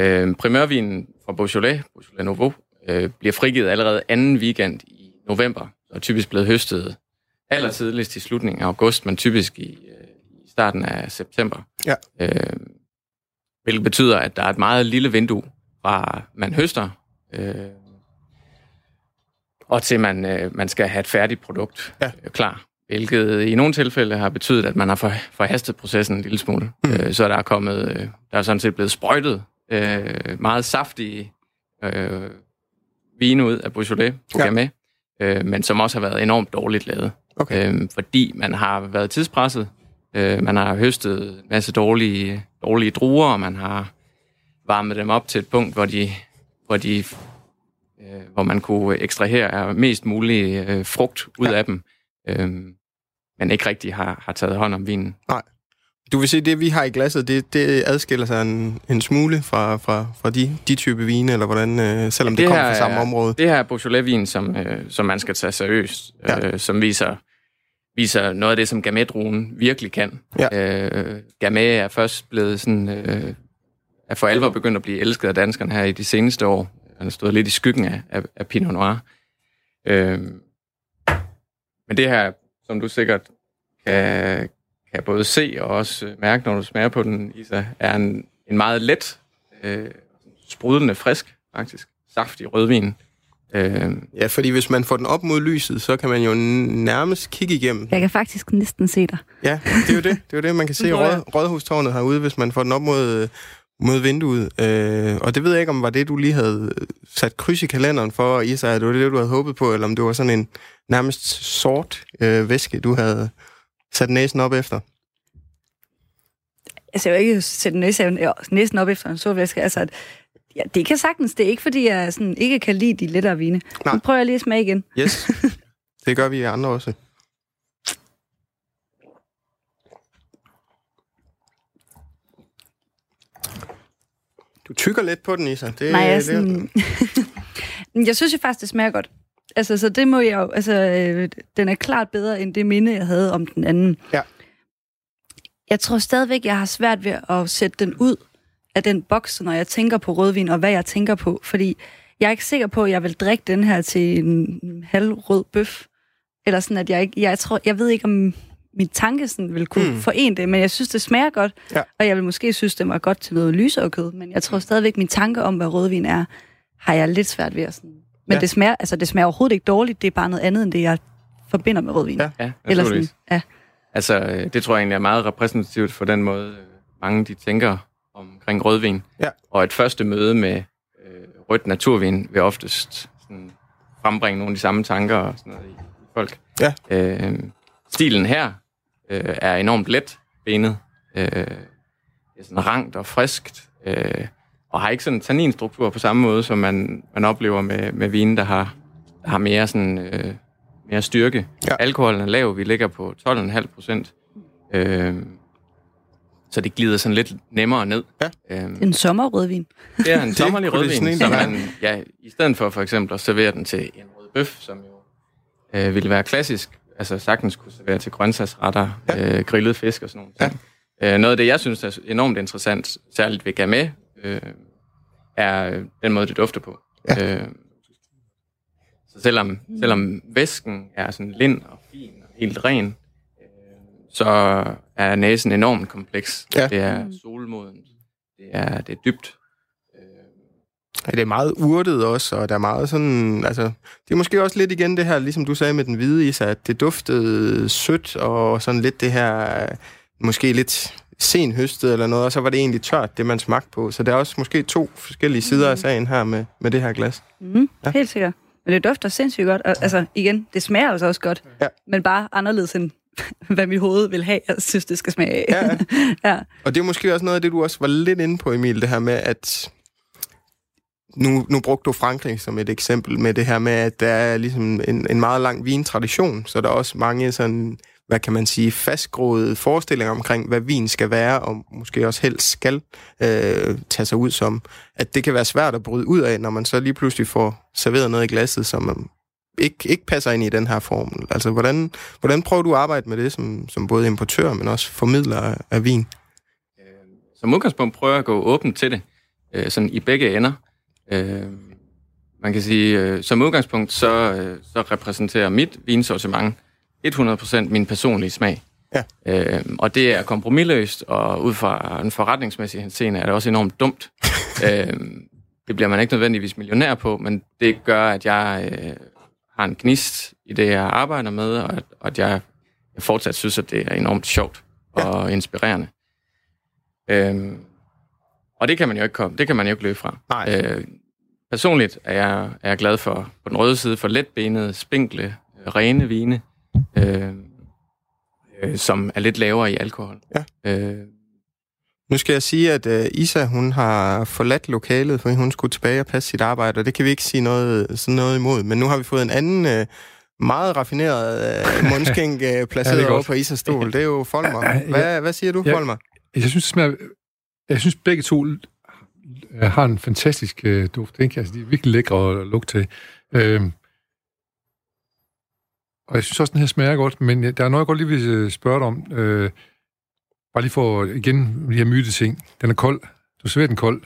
Øh, primørvinen fra Beaujolais, Beaujolais Nouveau, øh, bliver frigivet allerede anden weekend i november, og er typisk blevet høstet aller tidligst i slutningen af august, men typisk i, øh, i starten af september. Ja. Øh, hvilket betyder, at der er et meget lille vindue fra man høster, øh, og til man, øh, man skal have et færdigt produkt ja. øh, klar. Hvilket i nogle tilfælde har betydet, at man har for, forhastet processen en lille smule. Mm. Øh, så der er kommet, øh, der er sådan set blevet sprøjtet øh, meget saftige øh, vine ud af Beaujolais på ja. øh, men som også har været enormt dårligt lavet. Okay. Øh, fordi man har været tidspresset, øh, man har høstet en masse dårlige, dårlige druer, og man har varmet dem op til et punkt, hvor de, hvor de øh, hvor man kunne ekstrahere mest mulig øh, frugt ud ja. af dem, øh, men ikke rigtig har, har taget hånd om vinen. Nej. Du vil sige, det vi har i glasset, det, det adskiller sig en, en smule fra, fra, fra de, de type vine, eller hvordan, øh, selvom det, det kommer fra samme er, område? Det her er Beaujolais-vin, som, øh, som man skal tage seriøst, ja. øh, som viser, viser noget af det, som gamay virkelig kan. Ja. Øh, Gamay er først blevet sådan, øh, er for alvor begyndt at blive elsket af danskerne her i de seneste år. Han har stået lidt i skyggen af, af, af Pinot Noir. Øh, men det her, som du sikkert kan, kan både se og også mærke, når du smager på den, Isa, er en, en meget let, øh, sprudlende frisk, faktisk, saftig rødvin. Øh, ja, fordi hvis man får den op mod lyset, så kan man jo nærmest kigge igennem. Jeg kan faktisk næsten se dig. Ja, det er jo det. Det er jo det, man kan <laughs> se rød, Rådhustårnet herude, hvis man får den op mod, mod vinduet. Øh, og det ved jeg ikke, om var det, du lige havde sat kryds i kalenderen for, Isa, at det var det, du havde håbet på, eller om det var sådan en nærmest sort øh, væske, du havde sat næsen op efter. Altså, jeg vil ikke sætte næsen, næsen op efter en sort væske. Altså, Ja, det kan sagtens. Det er ikke, fordi jeg sådan ikke kan lide de lettere vine. Nej. Nu prøver jeg lige at smage igen. Yes, <laughs> det gør vi andre også. Du tykker lidt på den, Isa. Det, Nej, jeg, sådan... <laughs> det... jeg synes jo faktisk, det smager godt. Altså, så det må jeg jo... Altså, øh, den er klart bedre end det minde, jeg havde om den anden. Ja. Jeg tror stadigvæk, jeg har svært ved at sætte den ud af den boks, når jeg tænker på rødvin, og hvad jeg tænker på. Fordi jeg er ikke sikker på, at jeg vil drikke den her til en halv rød bøf. Eller sådan, at jeg ikke... Jeg, tror, jeg ved ikke, om min tanke sådan vil kunne mm. forene det, men jeg synes, det smager godt. Ja. Og jeg vil måske synes, det var godt til noget lysere kød. Men jeg tror mm. stadigvæk, min tanke om, hvad rødvin er, har jeg lidt svært ved at sådan... Men ja. det, smager, altså, det smager overhovedet ikke dårligt. Det er bare noget andet, end det, jeg forbinder med rødvin. Ja, ja Eller sådan, ja. Altså, øh, det tror jeg egentlig er meget repræsentativt for den måde, øh, mange de tænker omkring rødvin. Ja. Og et første møde med øh, rødt naturvin vil oftest sådan, frembringe nogle af de samme tanker og sådan noget i, i folk. Ja. Øh, stilen her øh, er enormt let benet. Øh, er sådan rangt og friskt. Øh, og har ikke sådan en tanninstruktur på samme måde, som man, man oplever med, med vine, der har, der har mere, sådan, øh, mere styrke. Ja. Alkoholen er lav, vi ligger på 12,5 procent. Øh, så det glider sådan lidt nemmere ned. Ja. Øhm, en sommerrødvin. <laughs> Det er en sommerlig rødvin, så man, ja, i stedet for for eksempel at servere den til en rød bøf, som jo øh, ville være klassisk, altså sagtens kunne servere til grøntsagsretter, ja. øh, grillet fisk og sådan noget. Ja. Øh, noget af det, jeg synes er enormt interessant, særligt ved gamay, øh, er den måde, det dufter på. Ja. Øh, så selvom, selvom væsken er sådan lind og fin og helt ren, så er næsen enormt kompleks. Ja. Det er solmoden. Det er, det er dybt. Ja, det er meget urtet også, og der er meget sådan... Altså, det er måske også lidt igen det her, ligesom du sagde med den hvide is, at det duftede sødt, og sådan lidt det her... Måske lidt sen høstet eller noget, og så var det egentlig tørt, det man smagte på. Så der er også måske to forskellige sider mm. af sagen her med, med det her glas. Mm, ja. Helt sikkert. Men det dufter sindssygt godt. Og, altså, igen, det smager altså også godt. Ja. Men bare anderledes end <laughs> hvad mit hoved vil have, jeg synes, det skal smage af. Ja. <laughs> ja. Og det er måske også noget af det, du også var lidt inde på, Emil, det her med, at nu, nu brugte du Frankrig som et eksempel med det her med, at der er ligesom en, en meget lang vintradition, så der er også mange sådan, hvad kan man sige, fastgroede forestillinger omkring, hvad vin skal være, og måske også helst skal øh, tage sig ud som. At det kan være svært at bryde ud af, når man så lige pludselig får serveret noget i glasset, som øh, ikke, ikke passer ind i den her formel? Altså, hvordan, hvordan prøver du at arbejde med det som, som både importør, men også formidler af vin? Øh, som udgangspunkt prøver jeg at gå åbent til det, øh, sådan i begge ender. Øh, man kan sige, som udgangspunkt, så, så repræsenterer mit vinsortiment 100% min personlige smag. Ja. Øh, og det er kompromilløst, og ud fra en forretningsmæssig henseende er det også enormt dumt. <laughs> øh, det bliver man ikke nødvendigvis millionær på, men det gør, at jeg øh, har en gnist i det, jeg arbejder med, og at, og at jeg, jeg fortsat synes, at det er enormt sjovt og ja. inspirerende. Øhm, og det kan man jo ikke komme, det kan man jo ikke løbe fra. Nej. Øh, personligt er jeg, er jeg glad for, på den røde side, for letbenede, spinkle, rene vine, øh, øh, som er lidt lavere i alkohol. Ja. Øh, nu skal jeg sige, at uh, Isa, hun har forladt lokalet, for hun skulle tilbage og passe sit arbejde, og det kan vi ikke sige noget, sådan noget imod. Men nu har vi fået en anden uh, meget raffineret uh, mundskænk uh, placeret ja, over på Isas stol. Det er jo Folmer. Hvad, ja, hvad siger du, ja, Folmer? Jeg synes, det smager, jeg synes begge to øh, har en fantastisk øh, duft. Ikke? Altså, de er virkelig lækre at lugte til. Uh, og jeg synes også, den her smager godt, men øh, der er noget, jeg godt lige vil øh, spørge dig om. Øh, Bare lige for igen de her myte ting. Den er kold. Du serverer den kold.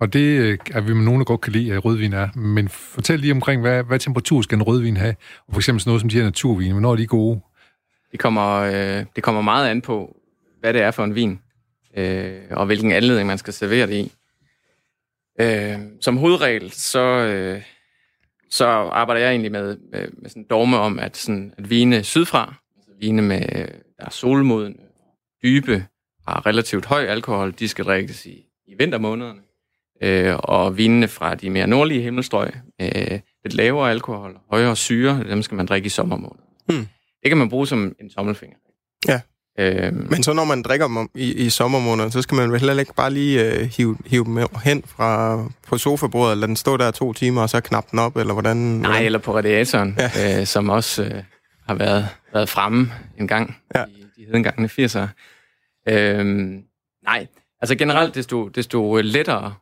Og det er vi med nogen, der godt kan lide, at rødvin er. Men fortæl lige omkring, hvad, hvad temperatur skal en rødvin have? Og for eksempel sådan noget som de her naturvine, hvornår er de gode? Det kommer, øh, det kommer meget an på, hvad det er for en vin, øh, og hvilken anledning man skal servere det i. Øh, som hovedregel, så, øh, så arbejder jeg egentlig med, med, med sådan en dogme om, at, sådan, at vine sydfra, altså vine med der er solmodne, dybe, har relativt høj alkohol, de skal drikkes i, i vintermånederne. Øh, og vinene fra de mere nordlige himmelstrøg, øh, lidt lavere alkohol, højere syre, dem skal man drikke i sommermånederne. Hmm. Det kan man bruge som en tommelfinger. Ja. Øhm, Men så når man drikker dem om i, i sommermånederne, så skal man vel heller ikke bare lige øh, hive, hive dem hen fra på sofabordet, eller den stå der to timer, og så knappe den op, eller hvordan? nej, hvordan? eller på radiatoren, Ja. øh, som også øh, har været, været fremme en gang Ja. i de hedengangne 80'ere. Øhm, nej, altså generelt, desto, desto lettere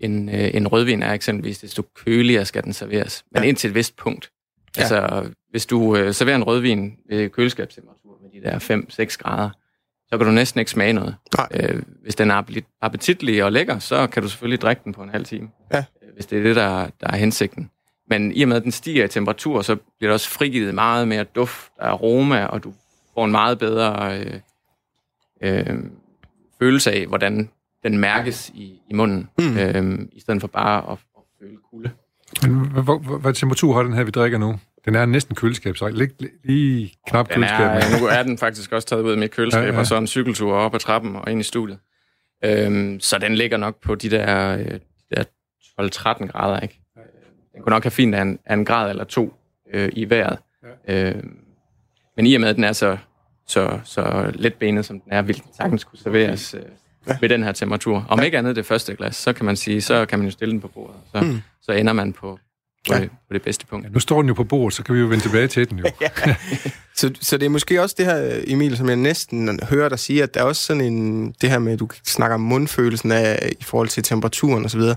en, øh, en rødvin er eksempelvis, desto køligere skal den serveres. Men Ja. indtil et vist punkt. Ja. Altså, hvis du øh, serverer en rødvin ved køleskabstemperatur de der 5-6 grader, så kan du næsten ikke smage noget. Nej. Øh, hvis den er appetit- appetitlig og lækker, så kan du selvfølgelig drikke den på en halv time. Ja. Øh, Hvis det er det, der, der er hensigten. Men i og med, at den stiger i temperatur, så bliver der også frigivet meget mere duft og aroma, og du får en meget bedre øh, øh, følelse af, hvordan den mærkes i, i munden, Mm. øh, i stedet for bare at, at føle kulde. Men hvad temperatur har den her, vi drikker nu? Den er næsten køleskab, så lige, lige knap Den er, nu er den faktisk også taget ud af mit køleskab, Ja, ja, ja. ja. og så en cykeltur op ad trappen og ind i studiet. Øhm, så den ligger nok på de der, øh, de der 12-13 grader, ikke? Øh, Den kunne nok have fint af en, af en grad eller to øh, i vejret. Ja. Øhm, men i og med, at den er så, så, så letbenet, som den er, vil den sagtens kunne serveres øh, Ja. ved den her temperatur. Om ikke andet det første glas, så kan man sige, så kan man jo stille den på bordet. Så, Mm. så ender man på, på, Ja. det, på det bedste punkt. Ja, nu står den jo på bordet, så kan vi jo vende tilbage til den jo. <laughs> Så, så det er måske også det her, Emil, som jeg næsten hører dig sige, at der er også sådan en, det her med, at du snakker om mundfølelsen af, i forhold til temperaturen osv., der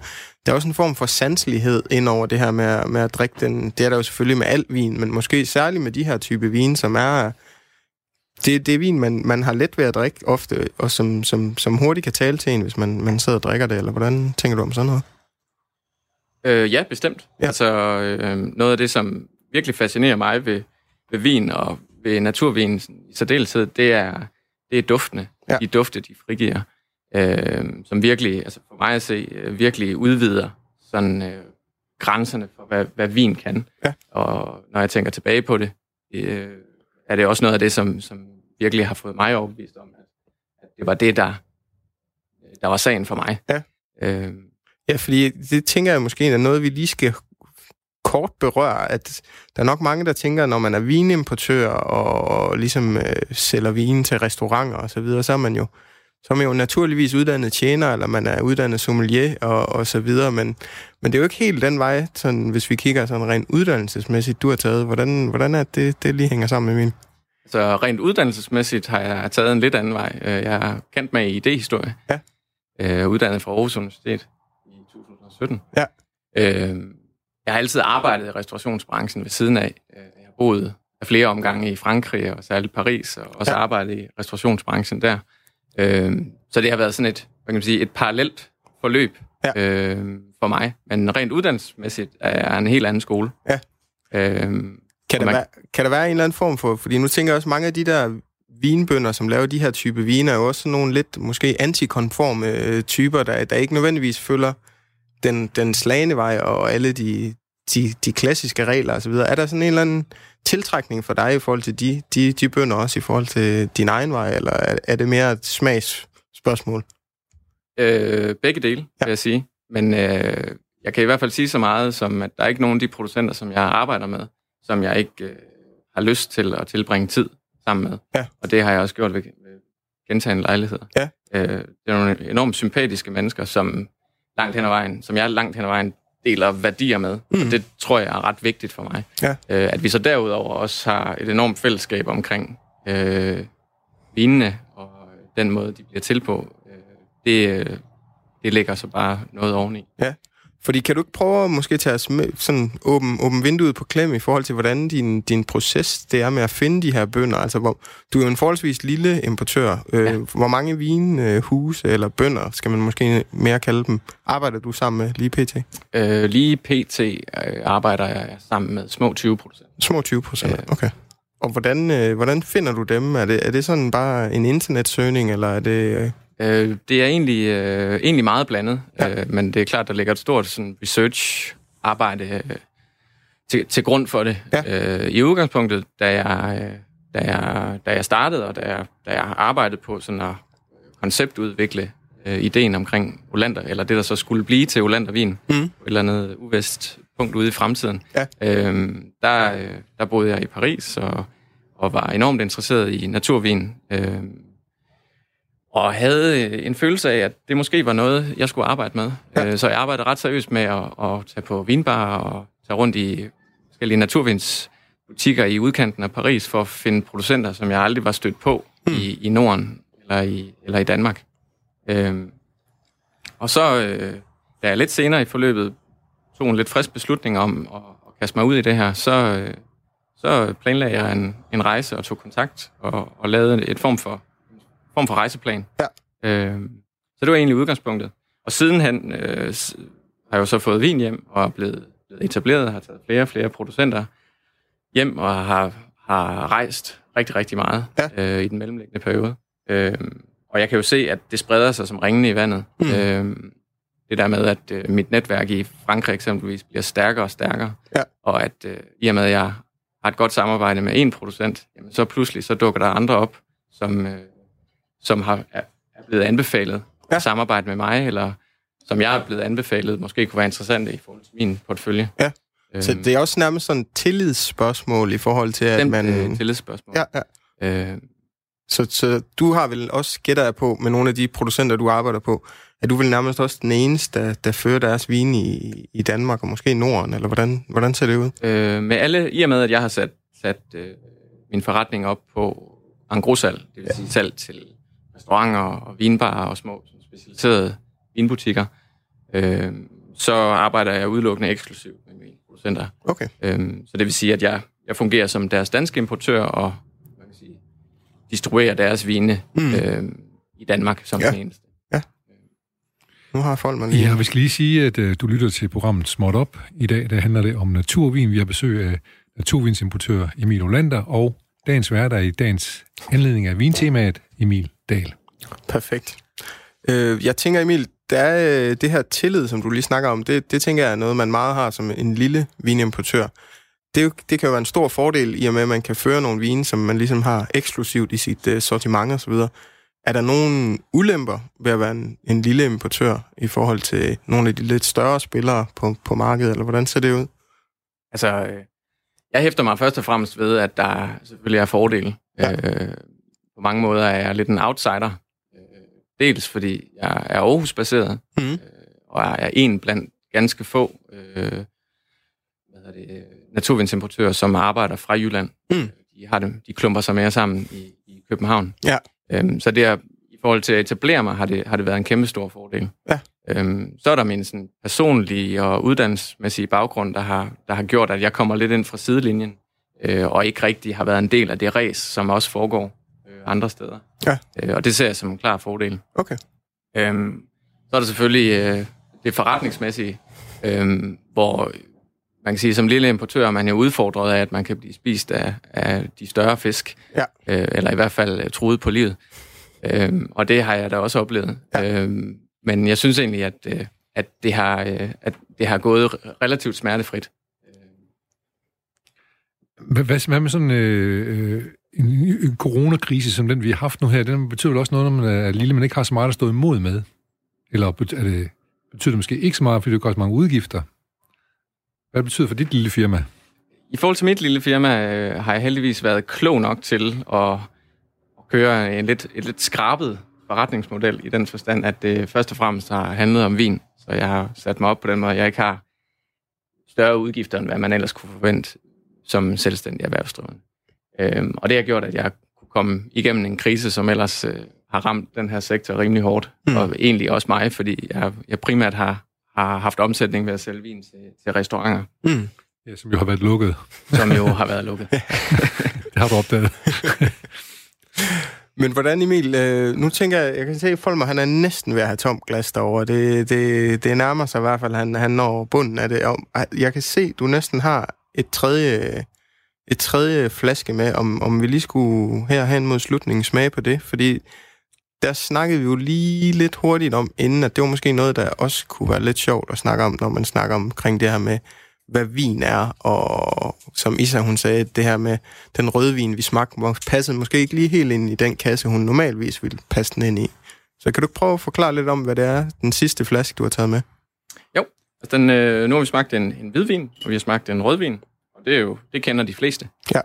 er også en form for sanselighed ind over det her med, at- med at drikke den. Det er der jo selvfølgelig med al vin, men måske særligt med de her type vin, som er... Det, det er vin, man, man har let ved at drikke ofte, og som, som, som hurtigt kan tale til en, hvis man, man sidder og drikker det, eller hvordan tænker du om sådan noget? Øh, ja, bestemt. Ja. Altså, øh, noget af det, som virkelig fascinerer mig ved, ved vin og ved naturvin i særdeleshed, det er, det er duftene. Ja. Ja. De dufte, de frigiver. Øh, som virkelig, altså for mig at se, øh, virkelig udvider sådan øh, grænserne for, hvad, hvad vin kan. Ja. Og når jeg tænker tilbage på det, øh, er det også noget af det, som, som virkelig har fået mig overbevist om, at, at det var det, der, der var sagen for mig. Ja. Øh, Ja, fordi det tænker jeg måske er noget, vi lige skal kort berøre, at der er nok mange, der tænker, når man er vinimportør og ligesom øh, sælger vin til restauranter og så videre, så er man jo så er man jo naturligvis uddannet tjener, eller man er uddannet sommelier og, og så videre, men, men det er jo ikke helt den vej, sådan, hvis vi kigger sådan rent uddannelsesmæssigt, du har taget. Hvordan, hvordan er det, det lige hænger sammen med min? Så rent uddannelsesmæssigt har jeg taget en lidt anden vej. Øh, Jeg er kendt med i idehistorie. Ja. Øh, uddannet fra Aarhus Universitet i 2017. Ja. Øh, Jeg har altid arbejdet i restaurationsbranchen ved siden af. Øh, Jeg har boet af flere omgange i Frankrig og særligt Paris, og også Ja. arbejdet i restaurationsbranchen der. Øh, Så det har været sådan et, hvad kan man sige, et parallelt forløb Ja. øh, for mig. Men rent uddannelsesmæssigt er en helt anden skole. Ja. Øh, Kan der, man- være, kan der være en eller anden form for... Fordi nu tænker jeg også, mange af de der vinbønder, som laver de her type viner, er jo også nogle lidt måske antikonforme øh, typer, der, der ikke nødvendigvis følger den, den slagende vej og alle de, de, de klassiske regler osv. Er der sådan en eller anden tiltrækning for dig i forhold til de, de, de bønder, også i forhold til din egen vej, eller er, er det mere et smagsspørgsmål? Øh, begge dele, Ja. vil jeg sige. Men øh, jeg kan i hvert fald sige så meget, som at der er ikke nogen af de producenter, som jeg arbejder med, som jeg ikke øh, har lyst til at tilbringe tid sammen med. Ja. Og det har jeg også gjort ved, ved gentagende lejligheder. Ja. Øh, det er nogle enormt sympatiske mennesker, som langt hen ad vejen, som jeg langt hen ad vejen deler værdier med. Mm. Og det tror jeg er ret vigtigt for mig. Ja. Øh, at vi så derudover også har et enormt fællesskab omkring øh, vinene og den måde, de bliver til på. Øh, det, øh, det ligger så bare noget oveni. Fordi kan du ikke prøve at måske tage os med, sådan åben, åben vinduet på klem i forhold til, hvordan din, din proces det er med at finde de her bønder? Altså, hvor, du er jo en forholdsvis lille importør. Øh, ja. Hvor mange vinhuse eller bønder, skal man måske mere kalde dem, arbejder du sammen med lige pt? Øh, lige pt. Øh, arbejder jeg sammen med små 20 procent. Små 20 procent, øh. okay. Og hvordan, øh, hvordan finder du dem? Er det, er det sådan bare en internetsøgning, eller er det... Øh Øh, det er egentlig, øh, egentlig meget blandet, ja. øh, men det er klart, der ligger et stort sådan, research-arbejde øh, til, til grund for det. Ja. Øh, I udgangspunktet, da jeg, øh, da, jeg, da jeg startede, og da jeg, da jeg arbejdede på sådan at konceptudvikle øh, ideen omkring Olander, eller det, der så skulle blive til Olandervin, mm. et eller andet uvest punkt ude i fremtiden, ja. øh, der, øh, der boede jeg i Paris, og, og var enormt interesseret i naturvin. Øh, og havde øh, en følelse af, at det måske var noget, jeg skulle arbejde med. Ja. Øh, så jeg arbejdede ret seriøst med at, at tage på vinbar og tage rundt i forskellige naturvindsbutikker i udkanten af Paris for at finde producenter, som jeg aldrig var stødt på mm. i, i Norden eller i, eller i Danmark. Øhm, og så, øh, da jeg lidt senere i forløbet tog en lidt frisk beslutning om at, at kaste mig ud i det her, så, øh, så planlagde jeg en, en rejse og tog kontakt og, og lavede et form for form for rejseplan. Ja. Øh, så det var egentlig udgangspunktet. Og sidenhen øh, har jeg jo så fået vin hjem og er blevet, blevet etableret, har taget flere og flere producenter hjem og har, har rejst rigtig, rigtig meget ja. øh, i den mellemliggende periode. Øh, og jeg kan jo se, at det spreder sig som ringende i vandet. Mm. Øh, det der med, at øh, mit netværk i Frankrig eksempelvis bliver stærkere og stærkere, ja. og at øh, i og med, at jeg har et godt samarbejde med en producent, jamen, så pludselig så dukker der andre op, som, øh, som har, er blevet anbefalet ja. at samarbejde med mig, eller som jeg er blevet anbefalet, måske kunne være interessante i forhold til min portefølje. Ja. Øhm, så det er også nærmest sådan et tillidsspørgsmål i forhold til, at man... Øh, tillidsspørgsmål. Ja, ja. Øh, så, så du har vel også, gætter jeg på, med nogle af de producenter, du arbejder på, at du vil nærmest også den eneste, der, der fører deres vin i, i Danmark, og måske i Norden, eller hvordan, hvordan ser det ud? Øh, med alle, i og med, at jeg har sat, sat øh, min forretning op på engrossalg, det vil ja. sige salg til restauranter og vinbarer og små specialiserede vinbutikker, øh, så arbejder jeg udelukkende eksklusivt med mine producenter. Okay. Øh, så det vil sige, at jeg, jeg fungerer som deres danske importør og man kan sige, distribuerer deres vine mm. øh, i Danmark som ja. den eneste. Ja. Nu har folk man lige... Ja, vi skal lige sige, at uh, du lytter til programmet Småt Op. I dag der handler det om naturvin. Vi har besøg af naturvinsimportør Emil Olander og dagens værter i dagens anledning af vintemaet Emil Dahl. Perfekt. Øh, jeg tænker, Emil, der er øh, det her tillid, som du lige snakker om, det, det tænker jeg er noget, man meget har som en lille vinimportør. Det, det kan jo være en stor fordel, i og med, at man kan føre nogle vine, som man ligesom har eksklusivt i sit uh, sortiment osv. Er der nogle ulemper ved at være en, en lille importør i forhold til nogle af de lidt større spillere på, på markedet, eller hvordan ser det ud? Altså, øh, jeg hæfter mig først og fremmest ved, at der selvfølgelig er fordele. Ja. Øh, på mange måder er jeg lidt en outsider. Øh, dels fordi jeg er Aarhus-baseret, mm. og er en blandt ganske få øh, hvad det, naturvindsimportører, som arbejder fra Jylland. Mm. De, har dem, de klumper sig mere sammen i, i København. Ja. Øhm, så det er, i forhold til at etablere mig, har det, har det været en kæmpe stor fordel. Ja. Øhm, så er der min sådan, personlige og uddannelsesmæssige baggrund, der har, der har gjort, at jeg kommer lidt ind fra sidelinjen, øh, og ikke rigtig har været en del af det race, som også foregår andre steder. Ja. Øh, og det ser jeg som en klar fordel. Okay. Øhm, så er der selvfølgelig øh, det forretningsmæssige, øh, hvor man kan sige, som lille importør er man jo udfordret af, at man kan blive spist af, af de større fisk, ja. øh, eller i hvert fald øh, truet på livet. Øh, og det har jeg da også oplevet. Ja. Øh, men jeg synes egentlig, at, øh, at, det har, øh, at det har gået relativt smertefrit. Hvad, hvad med sådan øh, øh en, en coronakrise som den, vi har haft nu her, den betyder vel også noget, når man er lille, men ikke har så meget at stå imod med? Eller er det, betyder det måske ikke så meget, fordi det gør så mange udgifter? Hvad betyder det for dit lille firma? I forhold til mit lille firma øh, har jeg heldigvis været klog nok til at, at køre en lidt, et lidt skrabet forretningsmodel i den forstand, at det først og fremmest har handlet om vin. Så jeg har sat mig op på den måde, at jeg ikke har større udgifter, end hvad man ellers kunne forvente som selvstændig erhvervsdrivende. Øhm, og det har gjort, at jeg kunne komme igennem en krise, som ellers øh, har ramt den her sektor rimelig hårdt. Mm. Og egentlig også mig, fordi jeg, jeg primært har, har haft omsætning ved at sælge vin til, til restauranter, Mm. Ja, som jo har været lukket. som jo har været lukket. <laughs> <laughs> Det har du opdaget. <laughs> Men hvordan, Emil, øh, nu tænker jeg, jeg kan se, at Folmer, han er næsten ved at have tom glas derovre. Det, det, det nærmer sig i hvert fald, han, han når bunden af det. Jeg kan se, du næsten har et tredje, et tredje flaske med, om, om vi lige skulle herhen mod slutningen smage på det, fordi der snakkede vi jo lige lidt hurtigt om, inden at det var måske noget, der også kunne være lidt sjovt at snakke om, når man snakker omkring det her med, hvad vin er, og som Isa hun sagde, det her med den rødvin, vi smagte, passede måske ikke lige helt ind i den kasse, hun normalvis ville passe den ind i. Så kan du ikke prøve at forklare lidt om, hvad det er, den sidste flaske, du har taget med? Jo, altså den, øh, nu har vi smagt en, en hvidvin, og vi har smagt en rødvin, og det er jo, det kender de fleste. Ja.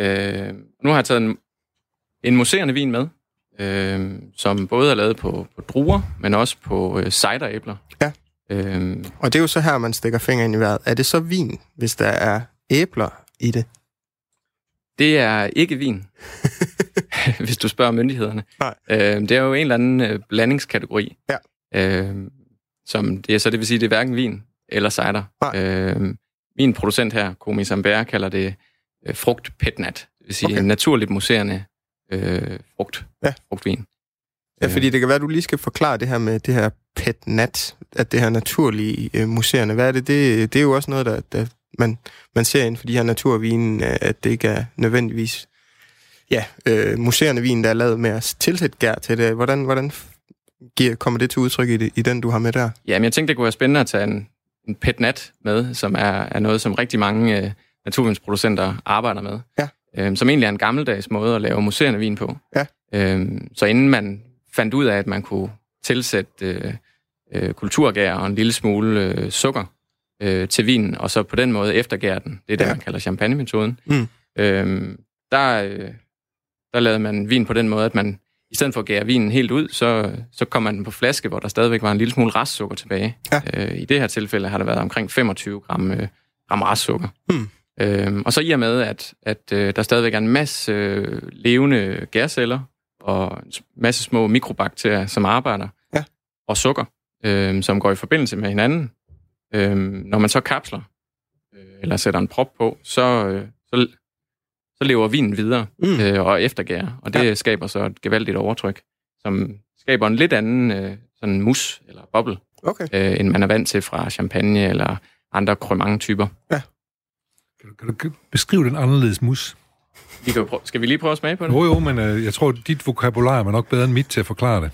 Øh, nu har jeg taget en, en museerende vin med, øh, som både er lavet på, på druer, men også på øh, cideræbler. Ja. Øh, Og det er jo så her, man stikker fingeren i vejret. Er det så vin, hvis der er æbler i det? det er ikke vin, <laughs> hvis du spørger myndighederne. Nej. Øh, det er jo en eller anden øh, blandingskategori. Ja. Øh, som det er, så det vil sige, det er hverken vin eller cider. Nej. Øh, min producent her, Komi Sambert, kalder det øh, frugt petnat. Det vil sige Okay. naturligt muserende øh, frugt, Ja. frugtvin. Ja, fordi det kan være, at du lige skal forklare det her med det her pet nat, at det her naturlige øh, museerne. Hvad er det? det? Det er jo også noget, der, der man, man ser inden for de her naturvine, øh, at det ikke er nødvendigvis ja, øh, museerne vin, der er lavet med at tilsætte gær til det. Hvordan, hvordan giver, kommer det til udtryk i, det, i den, du har med der? Ja, men jeg tænkte, det kunne være spændende at tage en, en petnat med, som er, er noget, som rigtig mange øh, naturvinsproducenter arbejder med. Ja. Øhm, som egentlig er en gammeldags måde at lave museerende vin på. Ja. Øhm, så inden man fandt ud af, at man kunne tilsætte øh, øh, kulturgær og en lille smule øh, sukker øh, til vinen, og så på den måde eftergære den, det er det, Ja. man kalder champagne-metoden, Mm. øhm, der, øh, der lavede man vin på den måde, at man i stedet for at gære vinen helt ud, så, så kom man den på flaske, hvor der stadigvæk var en lille smule restsukker tilbage. Ja. Øh, I det her tilfælde har der været omkring 25 gram, øh, gram restsukker. Hmm. Øhm, og så i og med, at, at øh, der stadigvæk er en masse øh, levende gærceller og en masse små mikrobakterier, som arbejder, Ja. og sukker, øh, som går i forbindelse med hinanden. Øh, når man så kapsler, øh, eller sætter en prop på, så, øh, så, så lever vinen videre Mm. øh, og eftergærer, og det Ja. ja. skaber så et gevaldigt overtryk, som skaber en lidt anden øh, sådan mus eller boble, Okay. øh, end man er vant til fra champagne eller andre cremant-typer. Kan du, kan du beskrive den anderledes mus? Vi kan prøve, skal vi lige prøve at smage på det? Jo, jo, men øh, jeg tror, dit vokabular er nok bedre end mit til at forklare det.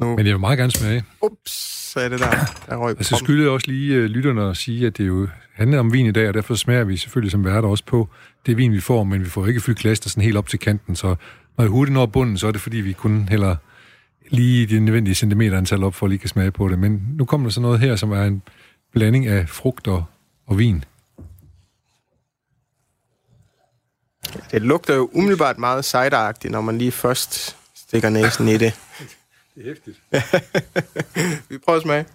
Nu, Men jeg vil meget gerne smage. ups, så er det der. Der røg Altså skylder jeg også lige øh, lytterne at sige, at det jo handler om vin i dag, og derfor smager vi selvfølgelig som værter også på det vin, vi får, men vi får ikke fyldt glasset sådan helt op til kanten, så når jeg hurtigt når bunden, så er det fordi, vi kun hælder lige det nødvendige centimeterantal op, for at lige kan smage på det. Men nu kommer der så noget her, som er en blanding af frugt og, og vin. Det lugter jo umiddelbart meget cideragtigt, når man lige først stikker næsen i det. Det er hæftigt. <laughs> Vi prøver at smage.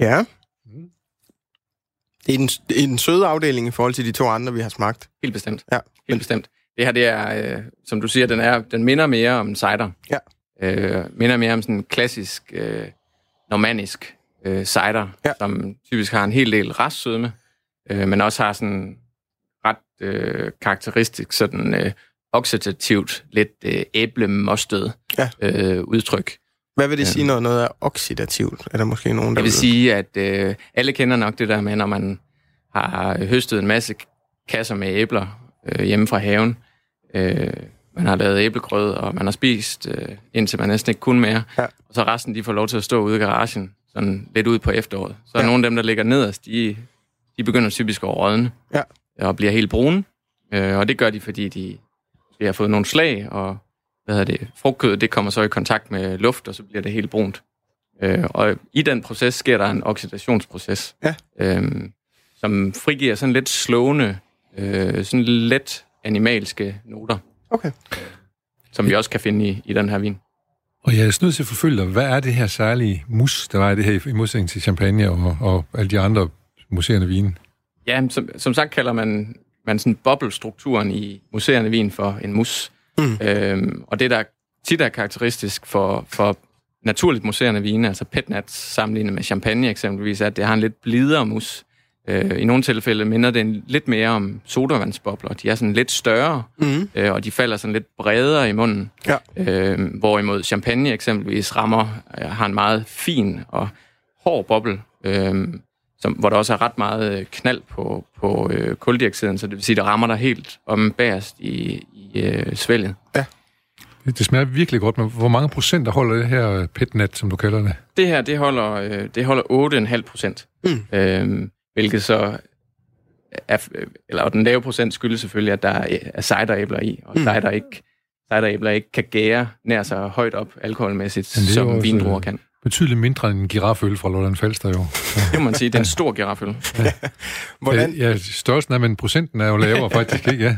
Ja. Det er, den, det er den søde afdeling i forhold til de to andre, vi har smagt. Helt bestemt. Ja, Helt bestemt. Det her, det er, øh, som du siger, den, er, den minder mere om en cider. Ja. Øh, minder mere om sådan en klassisk, øh, normannisk øh, cider, Ja. som typisk har en hel del restsødme, øh, men også har sådan ret øh, karakteristisk sådan øh, oxidativt, lidt øh, æblemostet Ja. øh, udtryk. Hvad vil det Ja. sige, når noget er oxidativt? Er der måske nogen, der Jeg vil sige, at øh, alle kender nok det der med, når man har høstet en masse kasser med æbler øh, hjemme fra haven. Øh, man har lavet æblegrød, og man har spist, øh, indtil man næsten ikke kunne mere. Ja. Og så resten, de får lov til at stå ude i garagen, sådan lidt ud på efteråret. Så er Ja. nogle af dem, der ligger nederst, de, de begynder typisk at rådne. Ja. Og bliver helt brune. Øh, og det gør de, fordi de, de har fået nogle slag, og hvad hedder det, frugtkød, det kommer så i kontakt med luft, og så bliver det helt brunt. Øh, og i den proces sker der en oxidationsproces, Ja. øhm, som frigiver sådan lidt slående, øh, sådan let animalske noter, Okay. som vi også kan finde i, i den her vin. Og jeg er nødt til at forfølge dig. Hvad er det her særlige mus, der var i det her, i modsætning til champagne og, og alle de andre museerne vine? Ja, som, som sagt kalder man man sådan bobbelstrukturen i museerne vin for en mus. Mm. Øhm, og det, der tit er karakteristisk for, for naturligt museerne vine, altså petnat sammenlignet med champagne eksempelvis, er, at det har en lidt blidere mus. Øh, I nogle tilfælde minder det lidt mere om sodavandsbobler. De er sådan lidt større, mm. øh, og de falder sådan lidt bredere i munden. Ja. Øh, hvorimod champagne eksempelvis rammer, øh, har en meget fin og hård boble, øh, som, hvor der også er ret meget øh, knald på, på øh, kuldioxiden, så det vil sige, det rammer dig helt om bagerst i, i øh, svælget. Ja. Det smager virkelig godt, men hvor mange procent der holder det her petnat, som du kalder det? Det her, det holder, øh, det holder 8,5 procent. Mm. Øh, hvilket så er, eller den lave procent skyldes selvfølgelig, at der er cideræbler i, og mm. cider ikke, cideræbler ikke kan gære nær så højt op alkoholmæssigt, som vindruer kan. Betydeligt mindre end en giraføl fra Lolland Falster jo. det må man sige, det er en stor giraføl. Ja. Hvordan? Ja, størrelsen er, men procenten er jo lavere faktisk, ikke? Ja.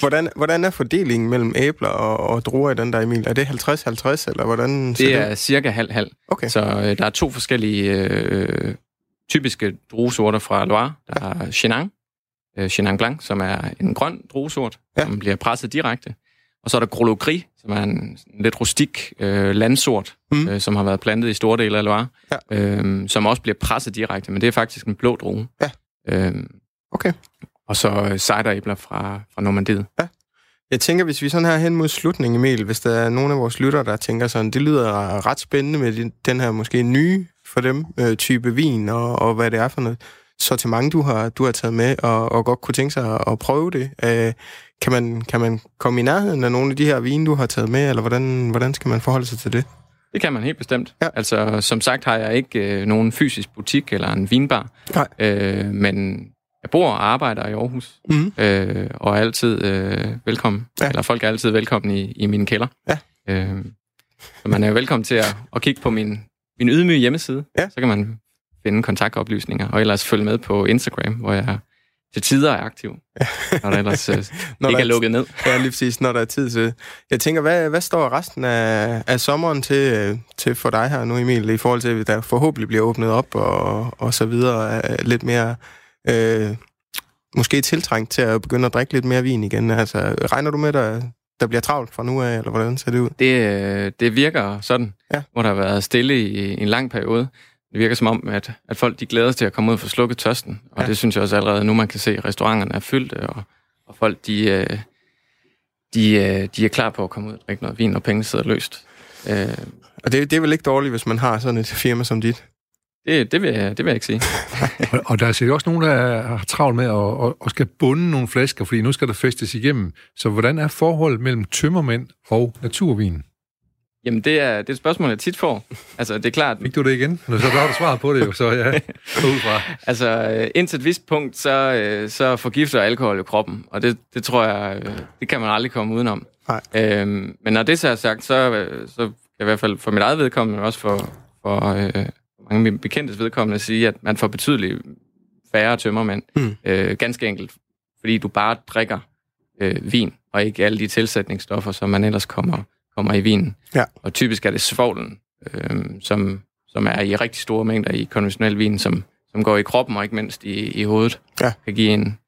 Hvordan, hvordan er fordelingen mellem æbler og, og druer i den der, Emil? Er det 50-50, eller hvordan Det er det? cirka halv-halv. Okay. Så øh, der er to forskellige øh, typiske druesorter fra Loire. Der er Chenin, øh, Chenin Blanc, som er en grøn druesort, ja. som bliver presset direkte. Og så er der Grolo Gris, som er en, en lidt rustik øh, landsort, mm. øh, som har været plantet i store dele af Loire, ja. øh, som også bliver presset direkte, men det er faktisk en blå drue. Ja. Øh, okay. Og så øh, cideræbler fra, fra Normandiet. Ja. Jeg tænker, hvis vi sådan her hen mod slutningen, Emil, hvis der er nogen af vores lyttere, der tænker sådan, det lyder ret spændende med den her måske nye for dem øh, type vin, og, og hvad det er for noget sortiment, du har, du har taget med, og, og godt kunne tænke sig at, at prøve det. Øh, kan, man, kan man komme i nærheden af nogle af de her vine, du har taget med, eller hvordan, hvordan skal man forholde sig til det? Det kan man helt bestemt. Ja. Altså, som sagt har jeg ikke øh, nogen fysisk butik eller en vinbar, Nej. Øh, men jeg bor og arbejder i Aarhus, mm. øh, og er altid øh, velkommen, ja. eller folk er altid velkommen i, i min kælder. Ja. Øh, så man er velkommen til at, at kigge på min, min ydmyge hjemmeside, ja. så kan man finde kontaktoplysninger, og ellers følge med på Instagram, hvor jeg til tider er aktiv, <laughs> når der ellers øh, når ikke der er lukket ned. <laughs> Ja, lige præcis, når der er tid til. Jeg tænker, hvad, hvad står resten af, af sommeren til, øh, til for dig her nu, Emil, i forhold til, at der forhåbentlig bliver åbnet op og, og så videre, lidt mere... Øh, måske tiltrængt til at begynde at drikke lidt mere vin igen. Altså, regner du med, at der bliver travlt fra nu af, eller hvordan ser det ud? Det, øh, det virker sådan, ja. hvor der har været stille i en lang periode. Det virker som om, at, at folk de glæder sig til at komme ud og få slukket tørsten. Og ja. det synes jeg også allerede nu, man kan se, at restauranterne er fyldte, og, og folk de, øh, de, øh, de er klar på at komme ud og drikke noget vin, og penge sidder løst. Øh, og det, det er vel ikke dårligt, hvis man har sådan et firma som dit? Det, det, vil, jeg, det vil jeg ikke sige. <laughs> og, og der er sikkert også nogen, der har travlt med at, at, at skal bunde nogle flasker, fordi nu skal der festes igennem. Så hvordan er forholdet mellem tømmermænd og naturvin? Jamen, det er, det er et spørgsmål, jeg tit får. <laughs> Altså, det er klart... Fik du det igen? Så har du svaret på det jo, så ja, <laughs> ud fra. altså, indtil et vist punkt, så, øh, så forgifter alkohol jo kroppen, og det, det tror jeg, øh, det kan man aldrig komme udenom. Nej. Øhm, men når det så er sagt, så, øh, så kan jeg i hvert fald for mit eget vedkommende, også for, for øh, mange af mine bekendtes vedkommende, sige, at man får betydeligt færre tømmermænd. Mm. Øh, ganske enkelt, fordi du bare drikker øh, vin, og ikke alle de tilsætningsstoffer, som man ellers kommer kommer i vinen. Ja. Og typisk er det svovlen, øh, som, som er i rigtig store mængder i konventionel vin, som, som går i kroppen og ikke mindst i, i hovedet. Ja. Kan give en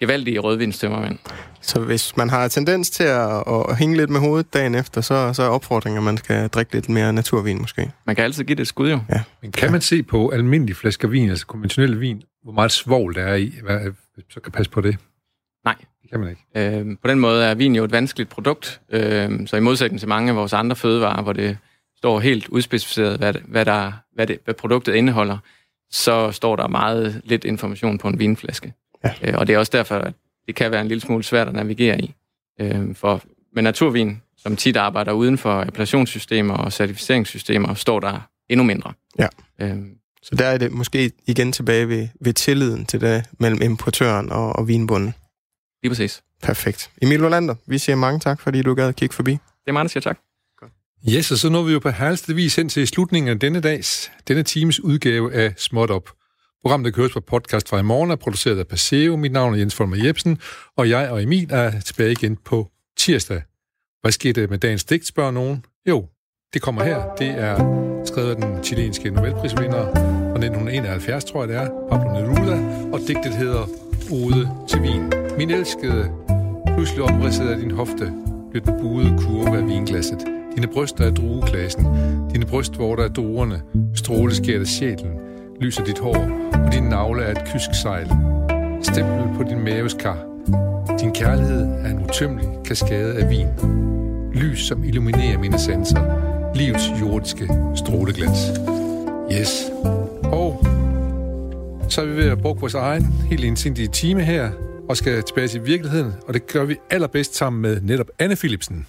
gevaldig rødvinstømmermænd. Så hvis man har tendens til at, at hænge lidt med hovedet dagen efter, så, så er opfordringen, at man skal drikke lidt mere naturvin måske. Man kan altid give det et skud jo. Ja. Men kan man se på almindelige flasker vin, altså konventionel vin, hvor meget svovl der er i, så kan passe på det? Kan man ikke. Øh, på den måde er vin jo et vanskeligt produkt, øh, så i modsætning til mange af vores andre fødevarer, hvor det står helt udspecificeret, hvad, hvad, der, hvad, det, hvad produktet indeholder, så står der meget lidt information på en vinflaske. Ja. Øh, og det er også derfor, at det kan være en lille smule svært at navigere i. Øh, for med naturvin, som tit arbejder uden for appellationssystemer og certificeringssystemer, står der endnu mindre. Ja. Øh, så der er det måske igen tilbage ved, ved tilliden til det mellem importøren og, og vinbunden. Lige præcis. Perfekt. Emil Olander, vi siger mange tak, fordi du gad at kigge forbi. Det er meget, der siger tak. Yes, og så når vi jo på herligste vis hen til slutningen af denne dags, denne times udgave af Småt Op. Programmet, der køres på podcast fra i morgen, er produceret af Paseo. Mit navn er Jens Folmer Jebsen, og jeg og Emil er tilbage igen på tirsdag. Hvad skete med dagens digt, spørger nogen? Jo, det kommer her. Det er skrevet af den chilenske Nobelprisvinder 1971, tror jeg det er, Pablo Neruda, og digtet hedder Ode til vin. Min elskede, pludselig omridset af din hofte, blev den buede kurve af vinglasset. Dine bryster er drueklassen, dine brystvorter er druerne, stråleskært af sjælen, lyser dit hår, og din navle er et kysk sejl. Stempel på din maveskar. Din kærlighed er en utømmelig kaskade af vin. Lys, som illuminerer mine sanser. Livets jordiske stråleglans. Yes. Og så er vi ved at bruge vores egen helt indsindige time her, og skal tilbage til virkeligheden, og det gør vi allerbedst sammen med netop Anne Philipsen.